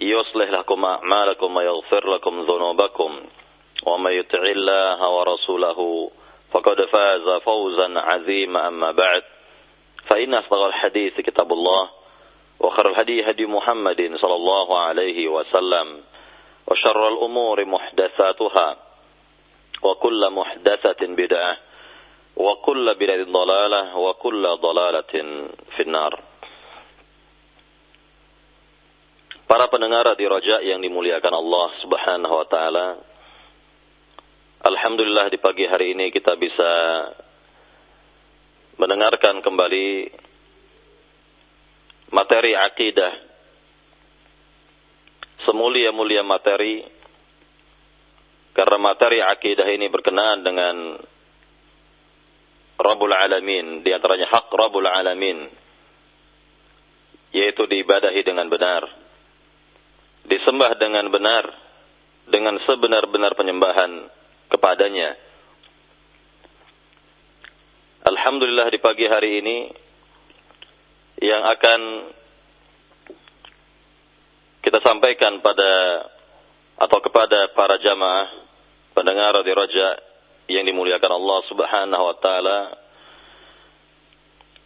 يصلح لكم أعمالكم ويغفر لكم ذنوبكم ومن يطع الله ورسوله فقد فاز فوزا عظيما. أما بعد فإن أصدق الحديث كتاب الله وخير الهدي هدي محمد صلى الله عليه وسلم وشر الأمور محدثاتها وكل محدثة بدعة وكل بدعة ضلالة وكل ضلالة في النار. Para pendengar di Raja yang dimuliakan Allah Subhanahu wa taala. Alhamdulillah di pagi hari ini kita bisa mendengarkan kembali materi akidah. Semulia-mulia materi karena materi akidah ini berkenaan dengan Rabbul Alamin, di antaranya hak Rabbul Alamin yaitu diibadahi dengan benar disembah dengan benar dengan sebenar-benar penyembahan kepadanya. Alhamdulillah di pagi hari ini yang akan kita sampaikan pada atau kepada para jamaah pendengar di Raja yang dimuliakan Allah Subhanahu wa taala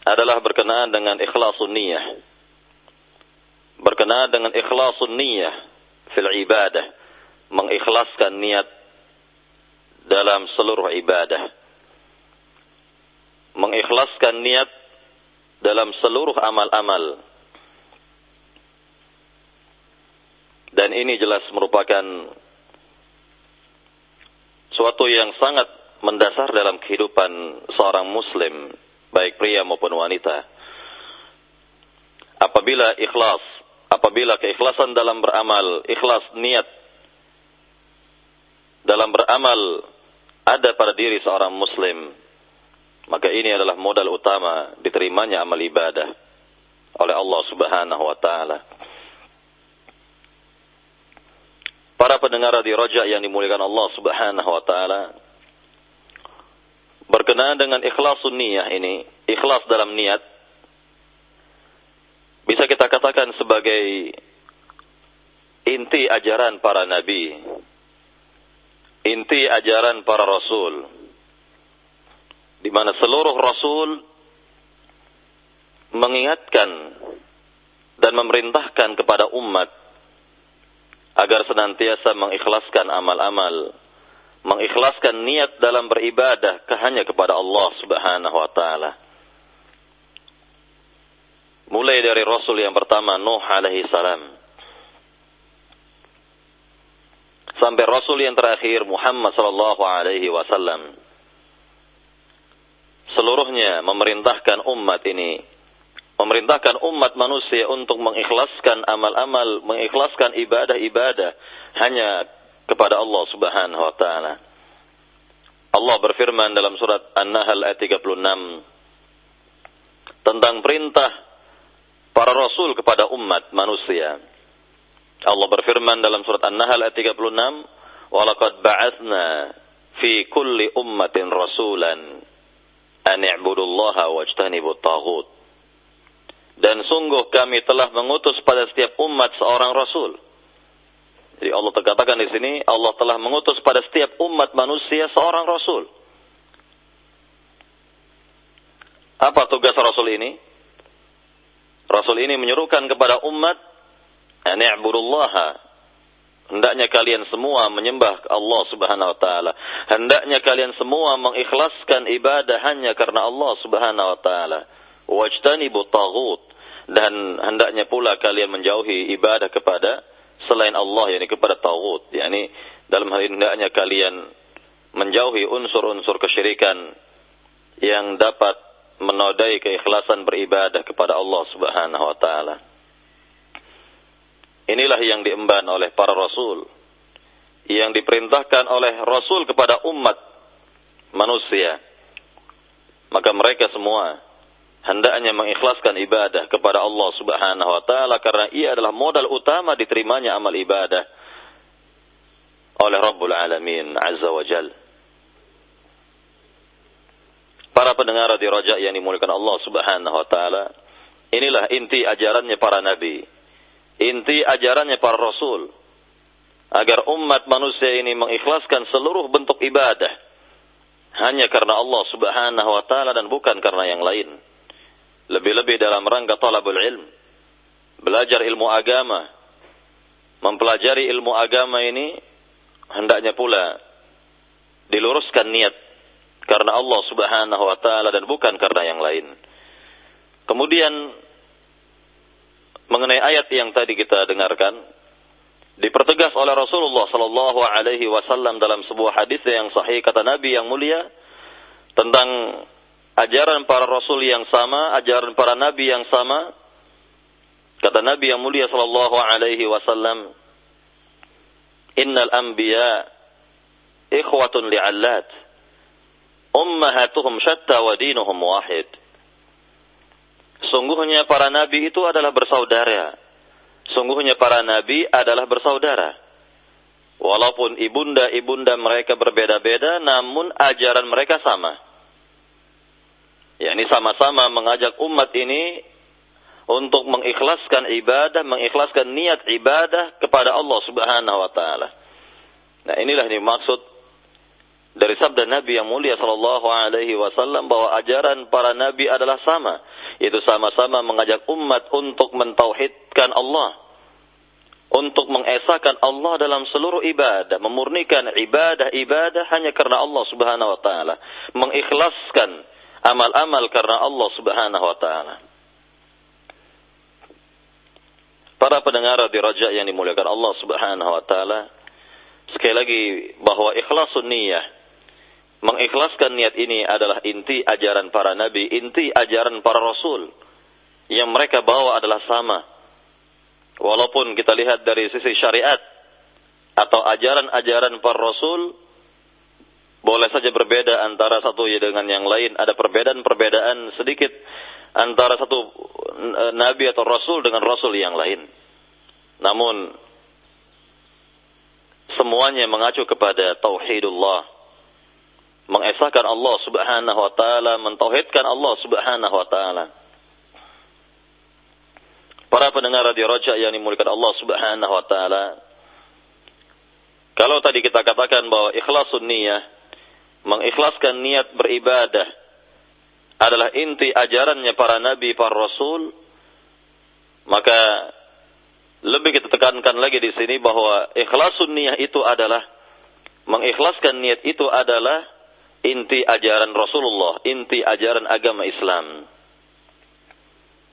adalah berkenaan dengan ikhlasun niyah berkenaan dengan ikhlasun niyah fil ibadah, mengikhlaskan niat dalam seluruh ibadah. Mengikhlaskan niat dalam seluruh amal-amal. Dan ini jelas merupakan suatu yang sangat mendasar dalam kehidupan seorang muslim, baik pria maupun wanita. Apabila ikhlas apabila keikhlasan dalam beramal, ikhlas niat dalam beramal ada pada diri seorang muslim, maka ini adalah modal utama diterimanya amal ibadah oleh Allah Subhanahu wa taala. Para pendengar di Raja yang dimuliakan Allah Subhanahu wa taala, berkenaan dengan ikhlasun niyah ini, ikhlas dalam niat bisa kita katakan sebagai inti ajaran para nabi, inti ajaran para rasul, di mana seluruh rasul mengingatkan dan memerintahkan kepada umat agar senantiasa mengikhlaskan amal-amal, mengikhlaskan niat dalam beribadah hanya kepada Allah Subhanahu wa taala. Mulai dari Rasul yang pertama Nuh alaihi salam sampai Rasul yang terakhir Muhammad sallallahu alaihi wasallam. Seluruhnya memerintahkan umat ini memerintahkan umat manusia untuk mengikhlaskan amal-amal, mengikhlaskan ibadah-ibadah hanya kepada Allah Subhanahu wa taala. Allah berfirman dalam surat An-Nahl ayat 36 tentang perintah para rasul kepada umat manusia. Allah berfirman dalam surat An-Nahl ayat 36, "Walaqad ba'atsna fi kulli ummatin rasulan an i'budullaha wajtanibut taghut." Dan sungguh kami telah mengutus pada setiap umat seorang rasul. Jadi Allah terkatakan di sini Allah telah mengutus pada setiap umat manusia seorang rasul. Apa tugas rasul ini? Rasul ini menyuruhkan kepada umat an i'budullaha Hendaknya kalian semua menyembah Allah Subhanahu wa taala. Hendaknya kalian semua mengikhlaskan ibadah hanya karena Allah Subhanahu wa taala. Wajtanibu taghut dan hendaknya pula kalian menjauhi ibadah kepada selain Allah yakni kepada taghut. yakni dalam hal ini hendaknya kalian menjauhi unsur-unsur kesyirikan yang dapat menodai keikhlasan beribadah kepada Allah Subhanahu wa taala. Inilah yang diemban oleh para rasul yang diperintahkan oleh rasul kepada umat manusia. Maka mereka semua hendaknya mengikhlaskan ibadah kepada Allah Subhanahu wa taala karena ia adalah modal utama diterimanya amal ibadah oleh Rabbul Alamin Azza wa Jalla. Para pendengar di Raja yang dimuliakan Allah Subhanahu wa taala, inilah inti ajarannya para nabi. Inti ajarannya para rasul agar umat manusia ini mengikhlaskan seluruh bentuk ibadah hanya karena Allah Subhanahu wa taala dan bukan karena yang lain. Lebih-lebih dalam rangka talabul ilm, belajar ilmu agama. Mempelajari ilmu agama ini hendaknya pula diluruskan niat karena Allah Subhanahu wa taala dan bukan karena yang lain. Kemudian mengenai ayat yang tadi kita dengarkan dipertegas oleh Rasulullah sallallahu alaihi wasallam dalam sebuah hadis yang sahih kata Nabi yang mulia tentang ajaran para rasul yang sama, ajaran para nabi yang sama. Kata Nabi yang mulia sallallahu alaihi wasallam, "Innal anbiya ikhwatun li'allat." Ummahatuhum syatta wa dinuhum wahid. Sungguhnya para nabi itu adalah bersaudara. Sungguhnya para nabi adalah bersaudara. Walaupun ibunda-ibunda mereka berbeda-beda, namun ajaran mereka sama. Ya, ini sama-sama mengajak umat ini untuk mengikhlaskan ibadah, mengikhlaskan niat ibadah kepada Allah Subhanahu wa taala. Nah, inilah nih maksud dari sabda Nabi yang mulia sallallahu alaihi wasallam bahwa ajaran para nabi adalah sama, yaitu sama-sama mengajak umat untuk mentauhidkan Allah, untuk mengesahkan Allah dalam seluruh ibadah, memurnikan ibadah-ibadah hanya karena Allah Subhanahu wa taala, mengikhlaskan amal-amal karena Allah Subhanahu wa taala. Para pendengar di Raja yang dimuliakan Allah Subhanahu wa taala, sekali lagi bahwa ikhlasun niyyah Mengikhlaskan niat ini adalah inti ajaran para nabi, inti ajaran para rasul. Yang mereka bawa adalah sama. Walaupun kita lihat dari sisi syariat atau ajaran-ajaran para rasul boleh saja berbeda antara satu ya dengan yang lain. Ada perbedaan-perbedaan sedikit antara satu eh, nabi atau rasul dengan rasul yang lain. Namun semuanya mengacu kepada tauhidullah mengesahkan Allah Subhanahu wa taala, mentauhidkan Allah Subhanahu wa taala. Para pendengar radio Roja yang dimuliakan Allah Subhanahu wa taala. Kalau tadi kita katakan bahwa ikhlasun niyah, mengikhlaskan niat beribadah adalah inti ajarannya para nabi, para rasul, maka lebih kita tekankan lagi di sini bahwa ikhlasun niyah itu adalah mengikhlaskan niat itu adalah inti ajaran Rasulullah, inti ajaran agama Islam.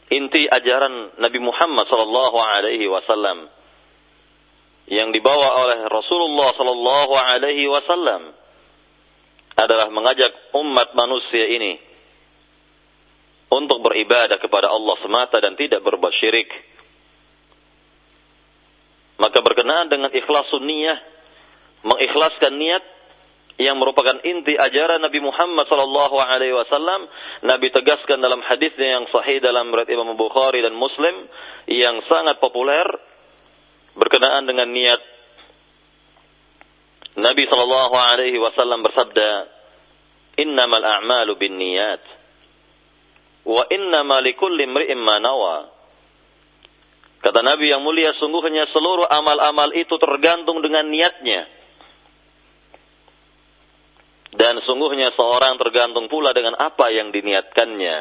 Inti ajaran Nabi Muhammad sallallahu alaihi wasallam yang dibawa oleh Rasulullah sallallahu alaihi wasallam adalah mengajak umat manusia ini untuk beribadah kepada Allah semata dan tidak berbuat syirik. Maka berkenaan dengan ikhlasun niyah, mengikhlaskan niat yang merupakan inti ajaran Nabi Muhammad sallallahu alaihi wasallam Nabi tegaskan dalam hadisnya yang sahih dalam riwayat Imam Bukhari dan Muslim yang sangat populer berkenaan dengan niat Nabi sallallahu alaihi wasallam bersabda innamal a'malu binniyat wa innama likulli imri'in ma nawa. Kata Nabi yang mulia sungguhnya seluruh amal-amal itu tergantung dengan niatnya dan sungguhnya seorang tergantung pula dengan apa yang diniatkannya.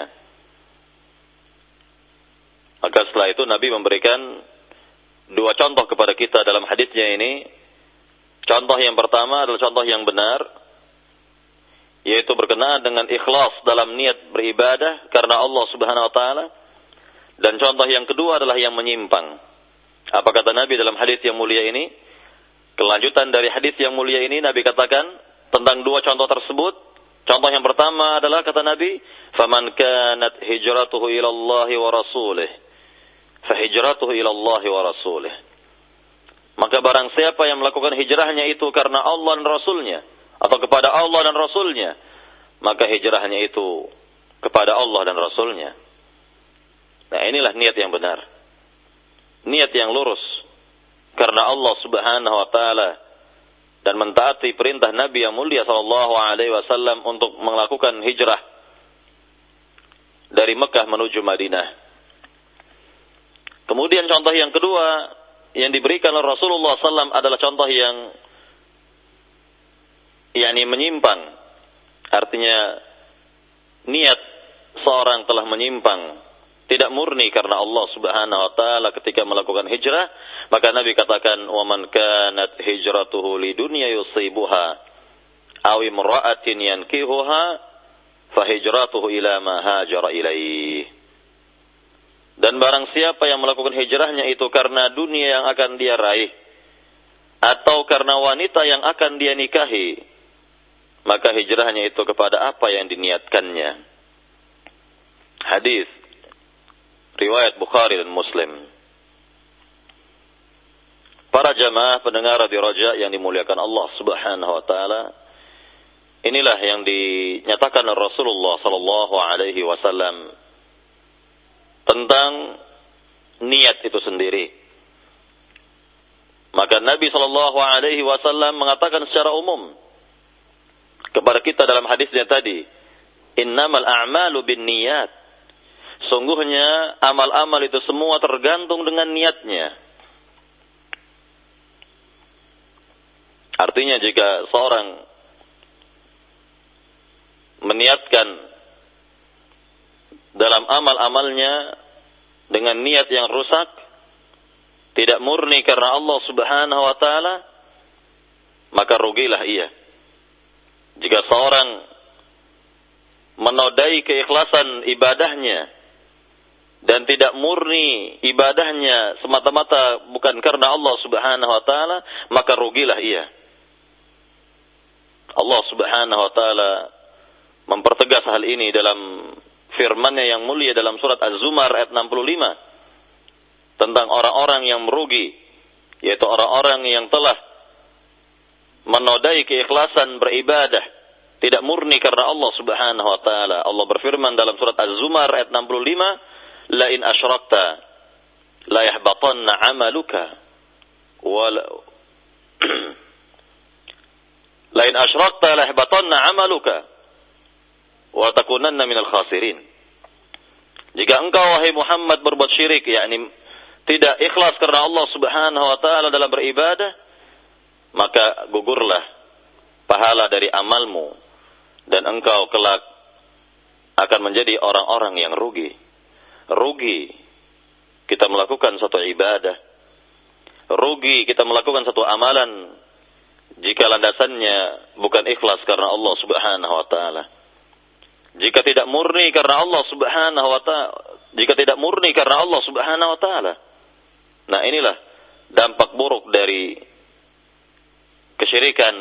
Maka setelah itu Nabi memberikan dua contoh kepada kita dalam hadisnya ini. Contoh yang pertama adalah contoh yang benar, yaitu berkenaan dengan ikhlas dalam niat beribadah karena Allah Subhanahu wa taala. Dan contoh yang kedua adalah yang menyimpang. Apa kata Nabi dalam hadis yang mulia ini? Kelanjutan dari hadis yang mulia ini Nabi katakan tentang dua contoh tersebut. Contoh yang pertama adalah kata Nabi, "Faman kanat hijratuhu ila Allah wa rasulih, fahijratuhu ila Allah wa rasulih." Maka barang siapa yang melakukan hijrahnya itu karena Allah dan Rasulnya, atau kepada Allah dan Rasulnya, maka hijrahnya itu kepada Allah dan Rasulnya. Nah inilah niat yang benar. Niat yang lurus. Karena Allah subhanahu wa ta'ala dan mentaati perintah Nabi yang mulia sallallahu alaihi wasallam untuk melakukan hijrah dari Mekah menuju Madinah. Kemudian contoh yang kedua yang diberikan oleh Rasulullah SAW adalah contoh yang yakni menyimpang. Artinya niat seorang telah menyimpang tidak murni karena Allah Subhanahu wa taala ketika melakukan hijrah, maka Nabi katakan wa man kanat hijratuhu lidunya yusibuha aw imra'atin yankihuha fahijratuhu ila ma hajara ilaih. Dan barang siapa yang melakukan hijrahnya itu karena dunia yang akan dia raih atau karena wanita yang akan dia nikahi, maka hijrahnya itu kepada apa yang diniatkannya. Hadis riwayat Bukhari dan Muslim. Para jamaah pendengar di Raja yang dimuliakan Allah Subhanahu wa taala, inilah yang dinyatakan Rasulullah sallallahu alaihi wasallam tentang niat itu sendiri. Maka Nabi sallallahu alaihi wasallam mengatakan secara umum kepada kita dalam hadisnya tadi, "Innamal a'malu binniyat." Sungguhnya amal-amal itu semua tergantung dengan niatnya. Artinya jika seorang meniatkan dalam amal-amalnya dengan niat yang rusak, tidak murni karena Allah Subhanahu wa taala, maka rugilah ia. Jika seorang menodai keikhlasan ibadahnya dan tidak murni ibadahnya semata-mata bukan karena Allah Subhanahu wa taala, maka rugilah ia. Allah Subhanahu wa taala mempertegas hal ini dalam firman-Nya yang mulia dalam surat Az-Zumar ayat 65 tentang orang-orang yang merugi yaitu orang-orang yang telah menodai keikhlasan beribadah tidak murni karena Allah Subhanahu wa taala. Allah berfirman dalam surat Az-Zumar ayat 65 la in asyrakta la yahbatanna amaluka. Wa la in asyrakta la yahbatanna amaluka. Wa takunanna minal khasirin. Jika engkau wahai Muhammad berbuat syirik yakni tidak ikhlas karena Allah Subhanahu wa taala dalam beribadah maka gugurlah pahala dari amalmu dan engkau kelak akan menjadi orang-orang yang rugi rugi kita melakukan satu ibadah. Rugi kita melakukan satu amalan jika landasannya bukan ikhlas karena Allah Subhanahu wa taala. Jika tidak murni karena Allah Subhanahu wa taala, jika tidak murni karena Allah Subhanahu wa taala. Nah, inilah dampak buruk dari kesyirikan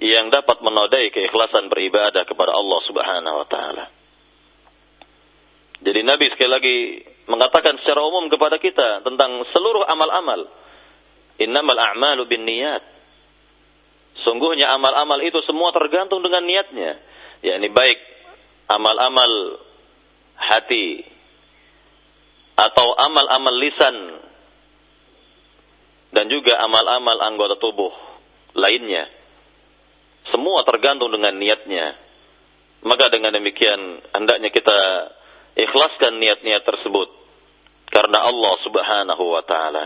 yang dapat menodai keikhlasan beribadah kepada Allah Subhanahu wa taala. Jadi Nabi sekali lagi mengatakan secara umum kepada kita tentang seluruh amal-amal. Innamal a'malu bin niat. Sungguhnya amal-amal itu semua tergantung dengan niatnya. Ya, ini baik amal-amal hati atau amal-amal lisan dan juga amal-amal anggota tubuh lainnya. Semua tergantung dengan niatnya. Maka dengan demikian hendaknya kita ikhlaskan niat-niat tersebut karena Allah Subhanahu wa taala.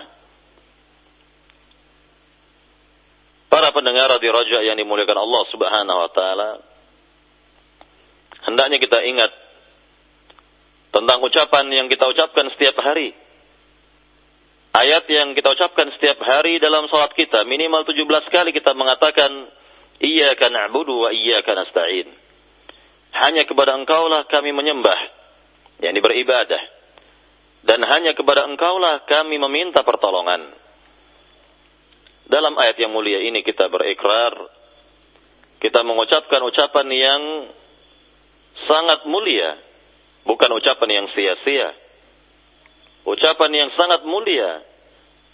Para pendengar di Raja yang dimuliakan Allah Subhanahu wa taala, hendaknya kita ingat tentang ucapan yang kita ucapkan setiap hari. Ayat yang kita ucapkan setiap hari dalam salat kita, minimal 17 kali kita mengatakan, Iyaka na'budu wa iyaka nasta'in. Hanya kepada engkaulah kami menyembah, yakni beribadah. Dan hanya kepada engkaulah kami meminta pertolongan. Dalam ayat yang mulia ini kita berikrar, kita mengucapkan ucapan yang sangat mulia, bukan ucapan yang sia-sia. Ucapan yang sangat mulia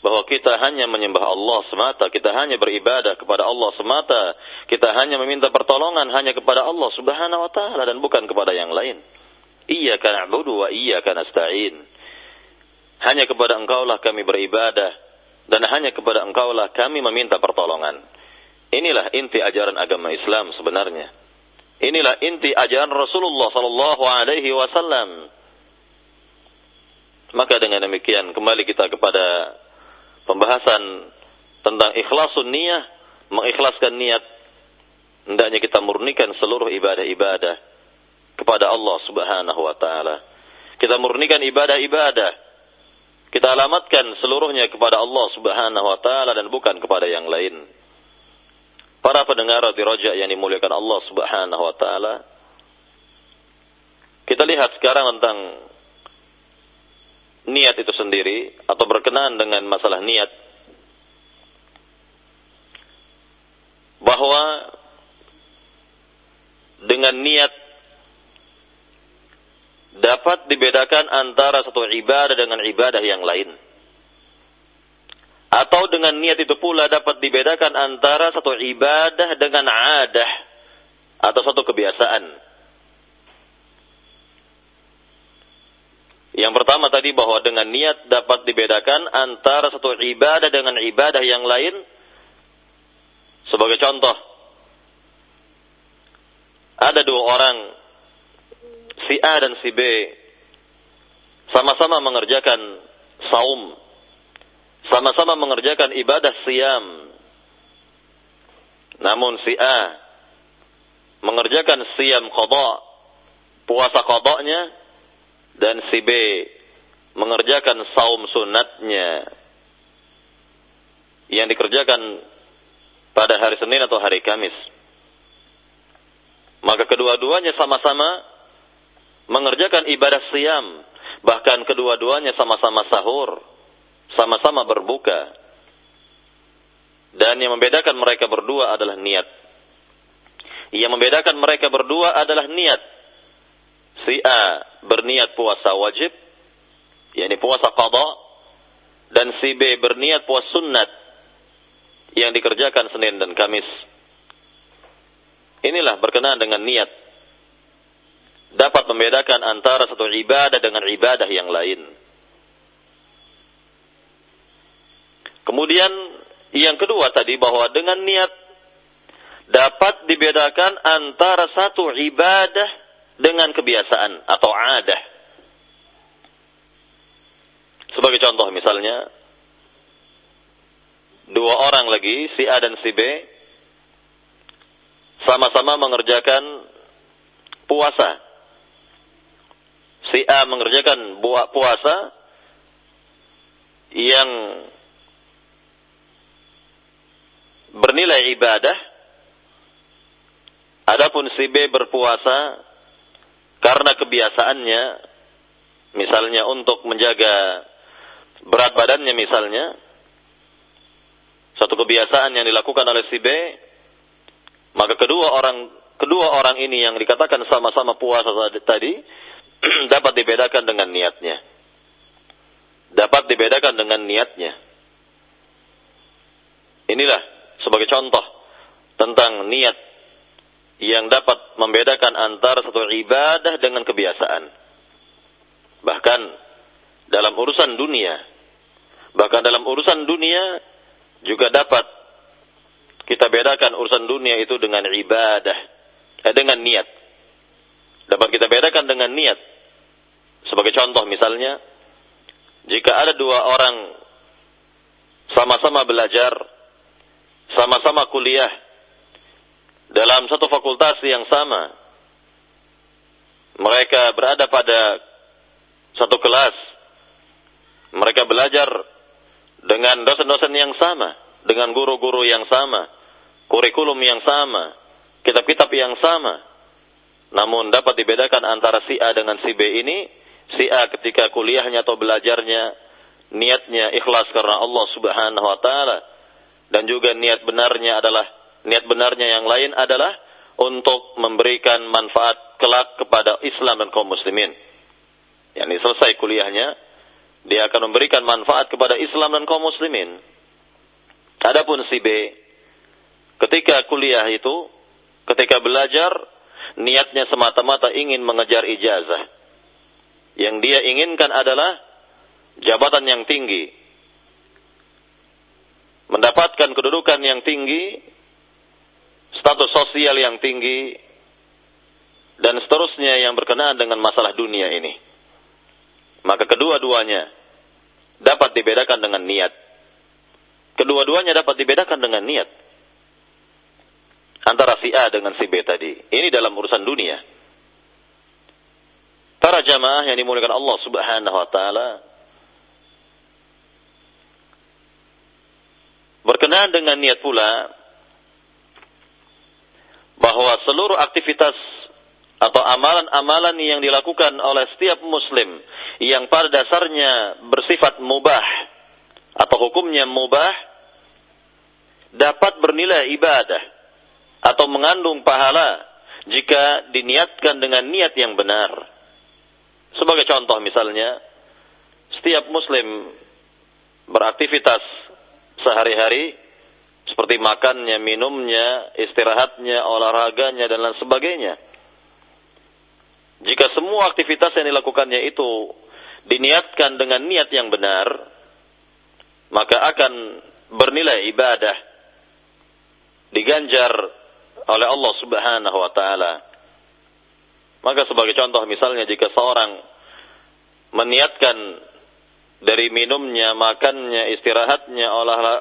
bahwa kita hanya menyembah Allah semata, kita hanya beribadah kepada Allah semata, kita hanya meminta pertolongan hanya kepada Allah Subhanahu wa taala dan bukan kepada yang lain. Iyyaka na'budu wa iyyaka nasta'in. Hanya kepada Engkaulah kami beribadah dan hanya kepada Engkaulah kami meminta pertolongan. Inilah inti ajaran agama Islam sebenarnya. Inilah inti ajaran Rasulullah sallallahu alaihi wasallam. Maka dengan demikian kembali kita kepada pembahasan tentang ikhlasun niyah, mengikhlaskan niat. Hendaknya kita murnikan seluruh ibadah-ibadah kepada Allah Subhanahu wa taala. Kita murnikan ibadah-ibadah. Kita alamatkan seluruhnya kepada Allah Subhanahu wa taala dan bukan kepada yang lain. Para pendengar di Raja yang dimuliakan Allah Subhanahu wa taala. Kita lihat sekarang tentang niat itu sendiri atau berkenaan dengan masalah niat bahwa dengan niat dapat dibedakan antara satu ibadah dengan ibadah yang lain. Atau dengan niat itu pula dapat dibedakan antara satu ibadah dengan adah atau satu kebiasaan. Yang pertama tadi bahwa dengan niat dapat dibedakan antara satu ibadah dengan ibadah yang lain. Sebagai contoh, ada dua orang, si A dan si B, sama-sama mengerjakan saum, sama-sama mengerjakan ibadah siam. Namun si A mengerjakan siam qada, puasa qadanya dan si B mengerjakan saum sunatnya yang dikerjakan pada hari Senin atau hari Kamis. Maka kedua-duanya sama-sama mengerjakan ibadah siam. Bahkan kedua-duanya sama-sama sahur. Sama-sama berbuka. Dan yang membedakan mereka berdua adalah niat. Yang membedakan mereka berdua adalah niat si A berniat puasa wajib, yakni puasa qada, dan si B berniat puasa sunnat yang dikerjakan Senin dan Kamis. Inilah berkenaan dengan niat. Dapat membedakan antara satu ibadah dengan ibadah yang lain. Kemudian yang kedua tadi bahwa dengan niat dapat dibedakan antara satu ibadah dengan kebiasaan atau adah. Sebagai contoh misalnya, dua orang lagi, si A dan si B, sama-sama mengerjakan puasa. Si A mengerjakan puasa yang bernilai ibadah, adapun si B berpuasa karena kebiasaannya, misalnya untuk menjaga berat badannya misalnya, satu kebiasaan yang dilakukan oleh si B, maka kedua orang kedua orang ini yang dikatakan sama-sama puasa tadi dapat dibedakan dengan niatnya. Dapat dibedakan dengan niatnya. Inilah sebagai contoh tentang niat yang dapat membedakan antara satu ibadah dengan kebiasaan. Bahkan dalam urusan dunia, bahkan dalam urusan dunia juga dapat kita bedakan urusan dunia itu dengan ibadah, eh, dengan niat. Dapat kita bedakan dengan niat. Sebagai contoh misalnya, jika ada dua orang sama-sama belajar, sama-sama kuliah, dalam satu fakultas yang sama. Mereka berada pada satu kelas. Mereka belajar dengan dosen-dosen yang sama, dengan guru-guru yang sama, kurikulum yang sama, kitab-kitab yang sama. Namun dapat dibedakan antara si A dengan si B ini, si A ketika kuliahnya atau belajarnya niatnya ikhlas karena Allah Subhanahu wa taala dan juga niat benarnya adalah niat benarnya yang lain adalah untuk memberikan manfaat kelak kepada Islam dan kaum muslimin. Yani selesai kuliahnya, dia akan memberikan manfaat kepada Islam dan kaum muslimin. Adapun si B, ketika kuliah itu, ketika belajar, niatnya semata-mata ingin mengejar ijazah. Yang dia inginkan adalah jabatan yang tinggi, mendapatkan kedudukan yang tinggi, status sosial yang tinggi, dan seterusnya yang berkenaan dengan masalah dunia ini. Maka kedua-duanya dapat dibedakan dengan niat. Kedua-duanya dapat dibedakan dengan niat. Antara si A dengan si B tadi. Ini dalam urusan dunia. Para jamaah yang dimuliakan Allah Subhanahu wa taala berkenaan dengan niat pula bahwa seluruh aktivitas atau amalan-amalan yang dilakukan oleh setiap muslim yang pada dasarnya bersifat mubah atau hukumnya mubah dapat bernilai ibadah atau mengandung pahala jika diniatkan dengan niat yang benar. Sebagai contoh misalnya, setiap muslim beraktivitas sehari-hari seperti makannya, minumnya, istirahatnya, olahraganya dan lain sebagainya. Jika semua aktivitas yang dilakukannya itu diniatkan dengan niat yang benar, maka akan bernilai ibadah diganjar oleh Allah Subhanahu wa taala. Maka sebagai contoh misalnya jika seorang meniatkan dari minumnya, makannya, istirahatnya,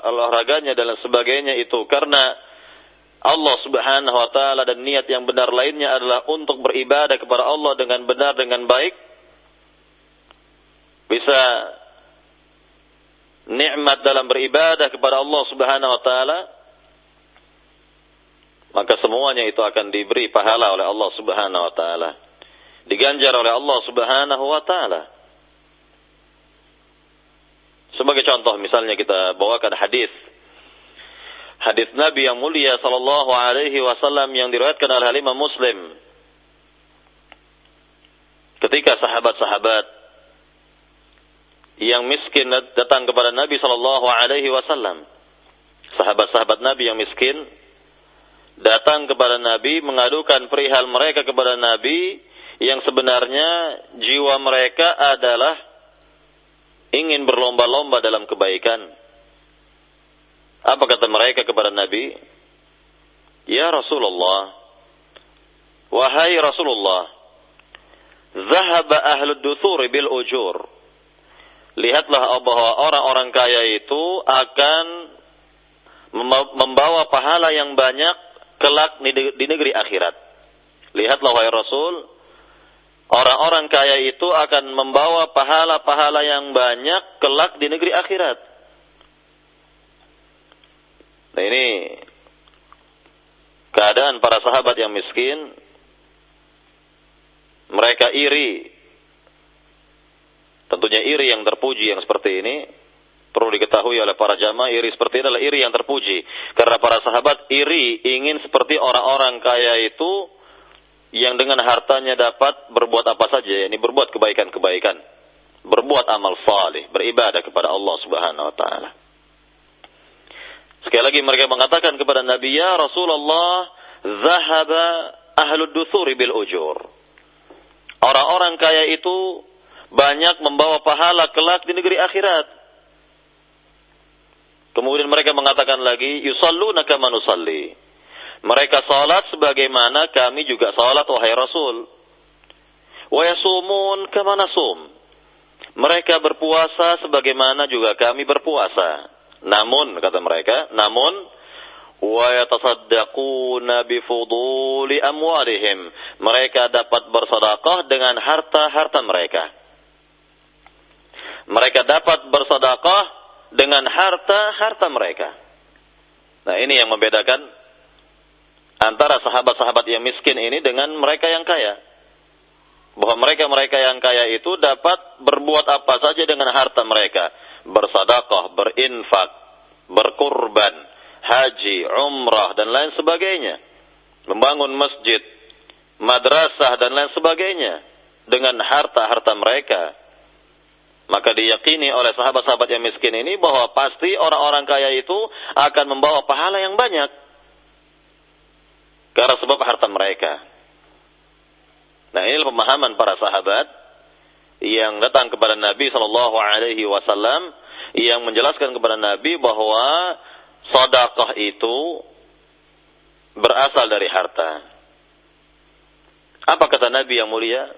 olahraganya dan sebagainya itu karena Allah Subhanahu wa taala dan niat yang benar lainnya adalah untuk beribadah kepada Allah dengan benar dengan baik bisa nikmat dalam beribadah kepada Allah Subhanahu wa taala maka semuanya itu akan diberi pahala oleh Allah Subhanahu wa taala. Diganjar oleh Allah Subhanahu wa taala. Sebagai contoh misalnya kita bawakan hadis. Hadis Nabi yang mulia sallallahu alaihi wasallam yang diriwayatkan oleh Imam Muslim. Ketika sahabat-sahabat yang miskin datang kepada Nabi sallallahu alaihi wasallam. Sahabat-sahabat Nabi yang miskin datang kepada Nabi mengadukan perihal mereka kepada Nabi yang sebenarnya jiwa mereka adalah ingin berlomba-lomba dalam kebaikan. Apa kata mereka kepada Nabi? Ya Rasulullah, wahai Rasulullah, zahaba ahlu duthur bil ujur. Lihatlah bahwa orang-orang kaya itu akan membawa pahala yang banyak kelak di negeri akhirat. Lihatlah wahai Rasul, Orang-orang kaya itu akan membawa pahala-pahala yang banyak kelak di negeri akhirat. Nah ini keadaan para sahabat yang miskin. Mereka iri. Tentunya iri yang terpuji yang seperti ini. Perlu diketahui oleh para jamaah iri seperti ini adalah iri yang terpuji. Karena para sahabat iri ingin seperti orang-orang kaya itu yang dengan hartanya dapat berbuat apa saja, ini berbuat kebaikan-kebaikan, berbuat amal saleh, beribadah kepada Allah Subhanahu wa taala. Sekali lagi mereka mengatakan kepada Nabi, "Ya Rasulullah, zahaba ahlud duthuri bil ujur." Orang-orang kaya itu banyak membawa pahala kelak di negeri akhirat. Kemudian mereka mengatakan lagi, "Yusalluna kama nusalli." Mereka salat sebagaimana kami juga salat wahai Rasul. Wa yasumun. Mereka berpuasa sebagaimana juga kami berpuasa. Namun kata mereka, namun wa yatasaddaquna bi fuduli amwalihim. Mereka dapat bersedekah dengan harta-harta mereka. Mereka dapat bersedekah dengan harta-harta mereka. Nah, ini yang membedakan antara sahabat-sahabat yang miskin ini dengan mereka yang kaya. Bahwa mereka-mereka yang kaya itu dapat berbuat apa saja dengan harta mereka. Bersadaqah, berinfak, berkurban, haji, umrah, dan lain sebagainya. Membangun masjid, madrasah, dan lain sebagainya. Dengan harta-harta mereka. Maka diyakini oleh sahabat-sahabat yang miskin ini bahwa pasti orang-orang kaya itu akan membawa pahala yang banyak karena sebab harta mereka. Nah, ini pemahaman para sahabat yang datang kepada Nabi Shallallahu Alaihi Wasallam yang menjelaskan kepada Nabi bahwa sedekah itu berasal dari harta. Apa kata Nabi yang mulia?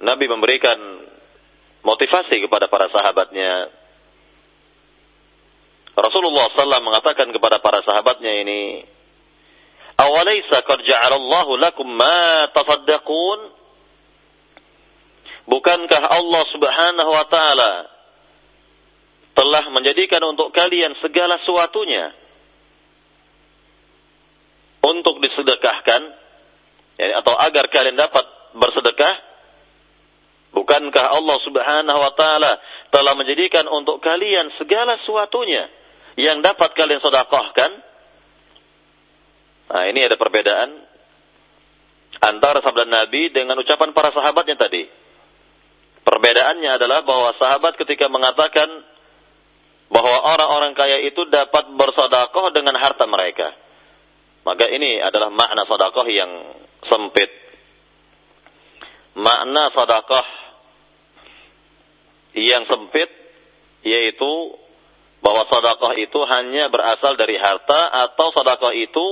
Nabi memberikan motivasi kepada para sahabatnya. Rasulullah SAW mengatakan kepada para sahabatnya ini, Awalaysa qad ja'alallahu? Bukankah Allah Subhanahu wa taala telah menjadikan untuk kalian segala sesuatunya untuk disedekahkan atau agar kalian dapat bersedekah? Bukankah Allah Subhanahu wa taala telah menjadikan untuk kalian segala sesuatunya yang dapat kalian sedekahkan? Nah, ini ada perbedaan antara sabda Nabi dengan ucapan para sahabatnya tadi. Perbedaannya adalah bahwa sahabat ketika mengatakan bahwa orang-orang kaya itu dapat bersodakoh dengan harta mereka. Maka ini adalah makna sodakoh yang sempit. Makna sodakoh yang sempit yaitu bahwa sodakoh itu hanya berasal dari harta atau sodakoh itu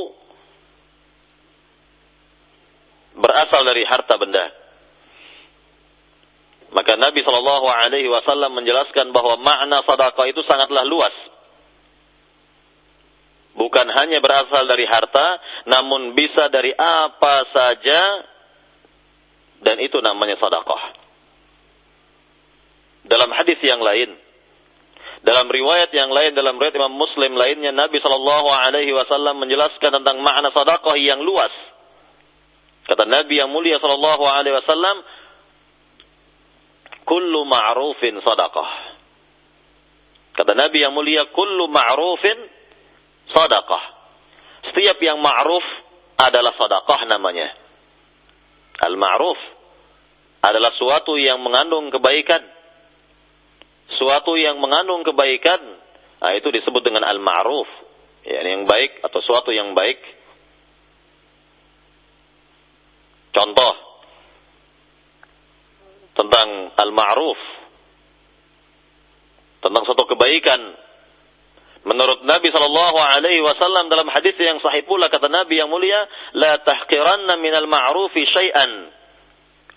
berasal dari harta benda. Maka Nabi Shallallahu Alaihi Wasallam menjelaskan bahwa makna sedekah itu sangatlah luas. Bukan hanya berasal dari harta, namun bisa dari apa saja, dan itu namanya sedekah. Dalam hadis yang lain, dalam riwayat yang lain, dalam riwayat Imam Muslim lainnya, Nabi Shallallahu Alaihi Wasallam menjelaskan tentang makna sedekah yang luas Kata Nabi yang mulia sallallahu alaihi wasallam, "Kullu ma'rufin sadaqah." Kata Nabi yang mulia, "Kullu ma'rufin sadaqah." Setiap yang ma'ruf adalah sadaqah namanya. Al-ma'ruf adalah suatu yang mengandung kebaikan. Suatu yang mengandung kebaikan, nah itu disebut dengan al-ma'ruf. Ya, yang baik atau suatu yang baik. Contoh tentang al-ma'ruf. Tentang satu kebaikan. Menurut Nabi sallallahu alaihi wasallam dalam hadis yang sahih pula kata Nabi yang mulia la tahqiranna minal ma'rufi syai'an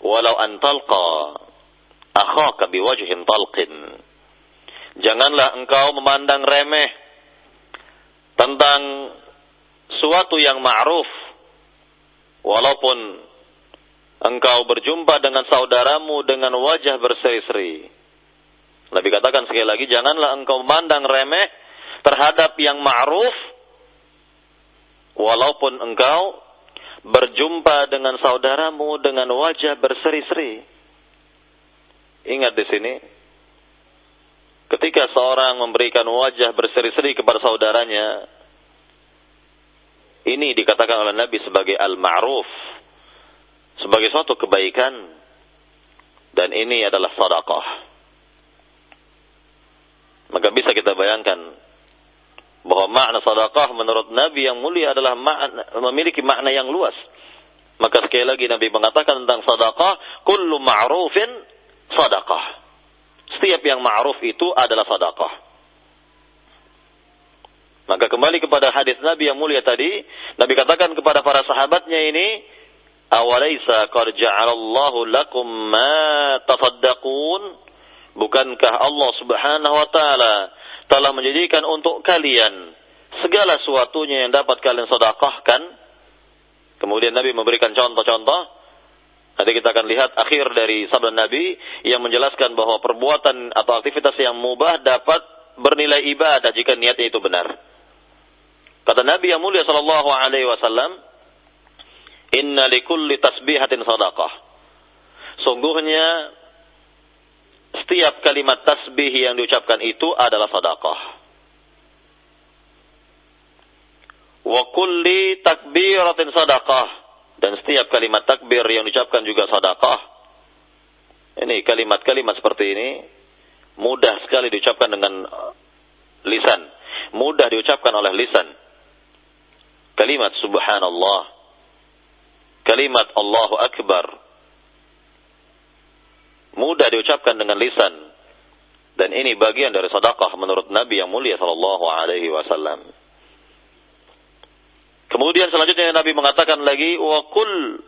walau an talqa akhaka biwajhin talqin janganlah engkau memandang remeh tentang suatu yang ma'ruf walaupun engkau berjumpa dengan saudaramu dengan wajah berseri-seri. Nabi katakan sekali lagi, janganlah engkau memandang remeh terhadap yang ma'ruf, walaupun engkau berjumpa dengan saudaramu dengan wajah berseri-seri. Ingat di sini, ketika seorang memberikan wajah berseri-seri kepada saudaranya, ini dikatakan oleh Nabi sebagai al-ma'ruf, sebagai suatu kebaikan dan ini adalah sedekah. Maka bisa kita bayangkan bahwa makna sedekah menurut Nabi yang mulia adalah makna, memiliki makna yang luas. Maka sekali lagi Nabi mengatakan tentang sedekah, kullu ma'rufin sedekah. Setiap yang ma'ruf itu adalah sedekah. Maka kembali kepada hadis Nabi yang mulia tadi, Nabi katakan kepada para sahabatnya ini, Awalaysa qad ja'alallahu lakum ma tasaddaqun? Bukankah Allah Subhanahu wa taala telah menjadikan untuk kalian segala sesuatunya yang dapat kalian sedekahkan? Kemudian Nabi memberikan contoh-contoh Nanti kita akan lihat akhir dari sabda Nabi yang menjelaskan bahwa perbuatan atau aktivitas yang mubah dapat bernilai ibadah jika niatnya itu benar. Kata Nabi yang mulia sallallahu alaihi wasallam, "Inna likulli tasbihatin sadaqah." Sungguhnya setiap kalimat tasbih yang diucapkan itu adalah sedekah. Wa kulli takbiratin sedekah dan setiap kalimat takbir yang diucapkan juga sedekah. Ini kalimat-kalimat seperti ini mudah sekali diucapkan dengan uh, lisan, mudah diucapkan oleh lisan. Kalimat subhanallah, kalimat Allahu akbar, mudah diucapkan dengan lisan dan ini bagian dari sedekah menurut Nabi yang mulia sallallahu alaihi wasallam. Kemudian selanjutnya Nabi mengatakan lagi wa kull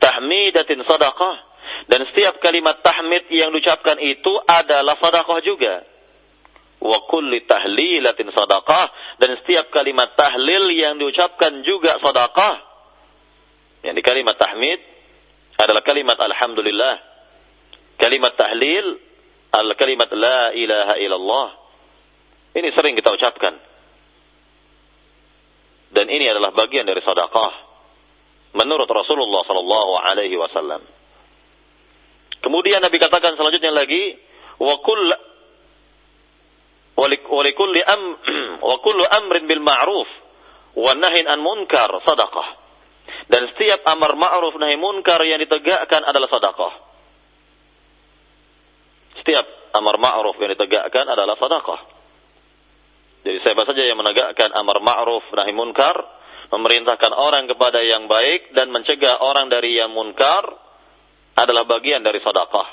tahmidatin sadaqah. Dan setiap kalimat tahmid yang diucapkan itu adalah sedekah juga. Wa kulli tahlilatin sadaqah. Dan setiap kalimat tahlil yang diucapkan juga sedekah. Yang di kalimat tahmid adalah kalimat alhamdulillah. Kalimat tahlil al kalimat la ilaha illallah. Ini sering kita ucapkan dan ini adalah bagian dari sedekah menurut Rasulullah sallallahu alaihi wasallam. Kemudian Nabi katakan selanjutnya lagi wa kull wa likulli am wa kullu amrin bil ma'ruf wa nahyin an munkar sedekah dan setiap amar ma'ruf nahi munkar yang ditegakkan adalah sedekah setiap amar ma'ruf yang ditegakkan adalah sedekah. Jadi siapa saja yang menegakkan amar ma'ruf nahi munkar, memerintahkan orang kepada yang baik dan mencegah orang dari yang munkar adalah bagian dari sedekah.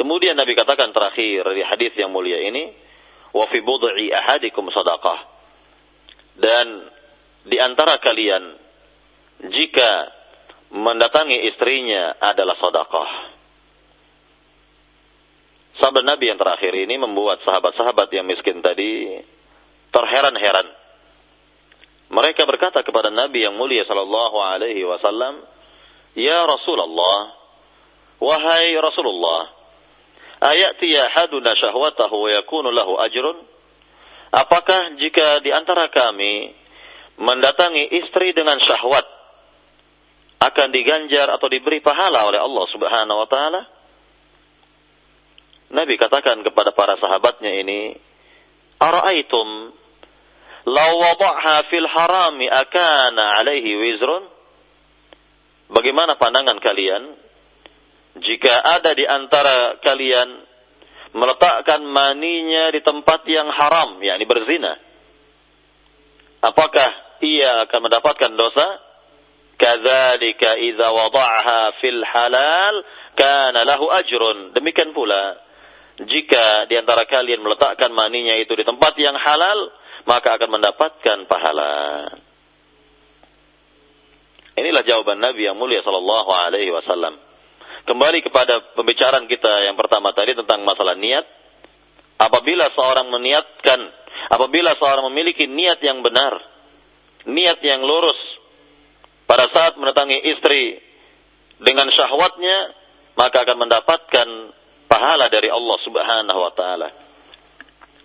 Kemudian Nabi katakan terakhir di hadis yang mulia ini, wa fi bud'i ahadikum sadaqah. Dan di antara kalian jika mendatangi istrinya adalah sedekah. Sahabat Nabi yang terakhir ini membuat sahabat-sahabat yang miskin tadi terheran-heran. Mereka berkata kepada Nabi yang mulia sallallahu alaihi wasallam, "Ya Rasulullah, wahai Rasulullah, ayati ahaduna syahwatahu wa yakunu lahu ajrun?" Apakah jika di antara kami mendatangi istri dengan syahwat akan diganjar atau diberi pahala oleh Allah Subhanahu wa taala? Nabi katakan kepada para sahabatnya ini, "Ara'aitum law wada'ha fil harami akana 'alaihi wizrun?" Bagaimana pandangan kalian jika ada di antara kalian meletakkan maninya di tempat yang haram, yakni berzina? Apakah ia akan mendapatkan dosa? Kadzalika idza wada'aha fil halal kana lahu ajrun. Demikian pula jika di antara kalian meletakkan maninya itu di tempat yang halal, maka akan mendapatkan pahala. Inilah jawaban Nabi yang mulia sallallahu alaihi wasallam. Kembali kepada pembicaraan kita yang pertama tadi tentang masalah niat. Apabila seorang meniatkan, apabila seorang memiliki niat yang benar, niat yang lurus pada saat mendatangi istri dengan syahwatnya, maka akan mendapatkan pahala dari Allah Subhanahu wa taala.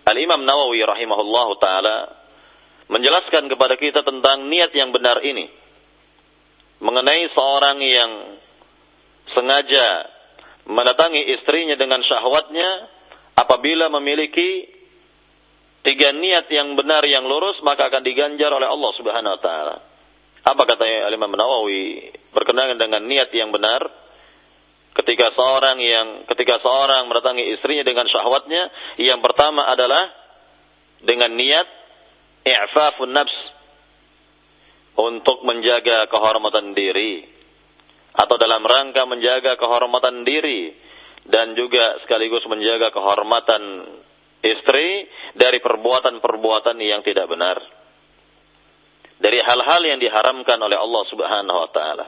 Al-Imam Nawawi rahimahullahu taala menjelaskan kepada kita tentang niat yang benar ini. Mengenai seorang yang sengaja mendatangi istrinya dengan syahwatnya apabila memiliki tiga niat yang benar yang lurus maka akan diganjar oleh Allah Subhanahu wa taala. Apa katanya Imam Nawawi berkenaan dengan niat yang benar? Ketika seorang yang ketika seorang mendatangi istrinya dengan syahwatnya yang pertama adalah dengan niat i'fafun nafs untuk menjaga kehormatan diri atau dalam rangka menjaga kehormatan diri dan juga sekaligus menjaga kehormatan istri dari perbuatan-perbuatan yang tidak benar dari hal-hal yang diharamkan oleh Allah Subhanahu wa taala.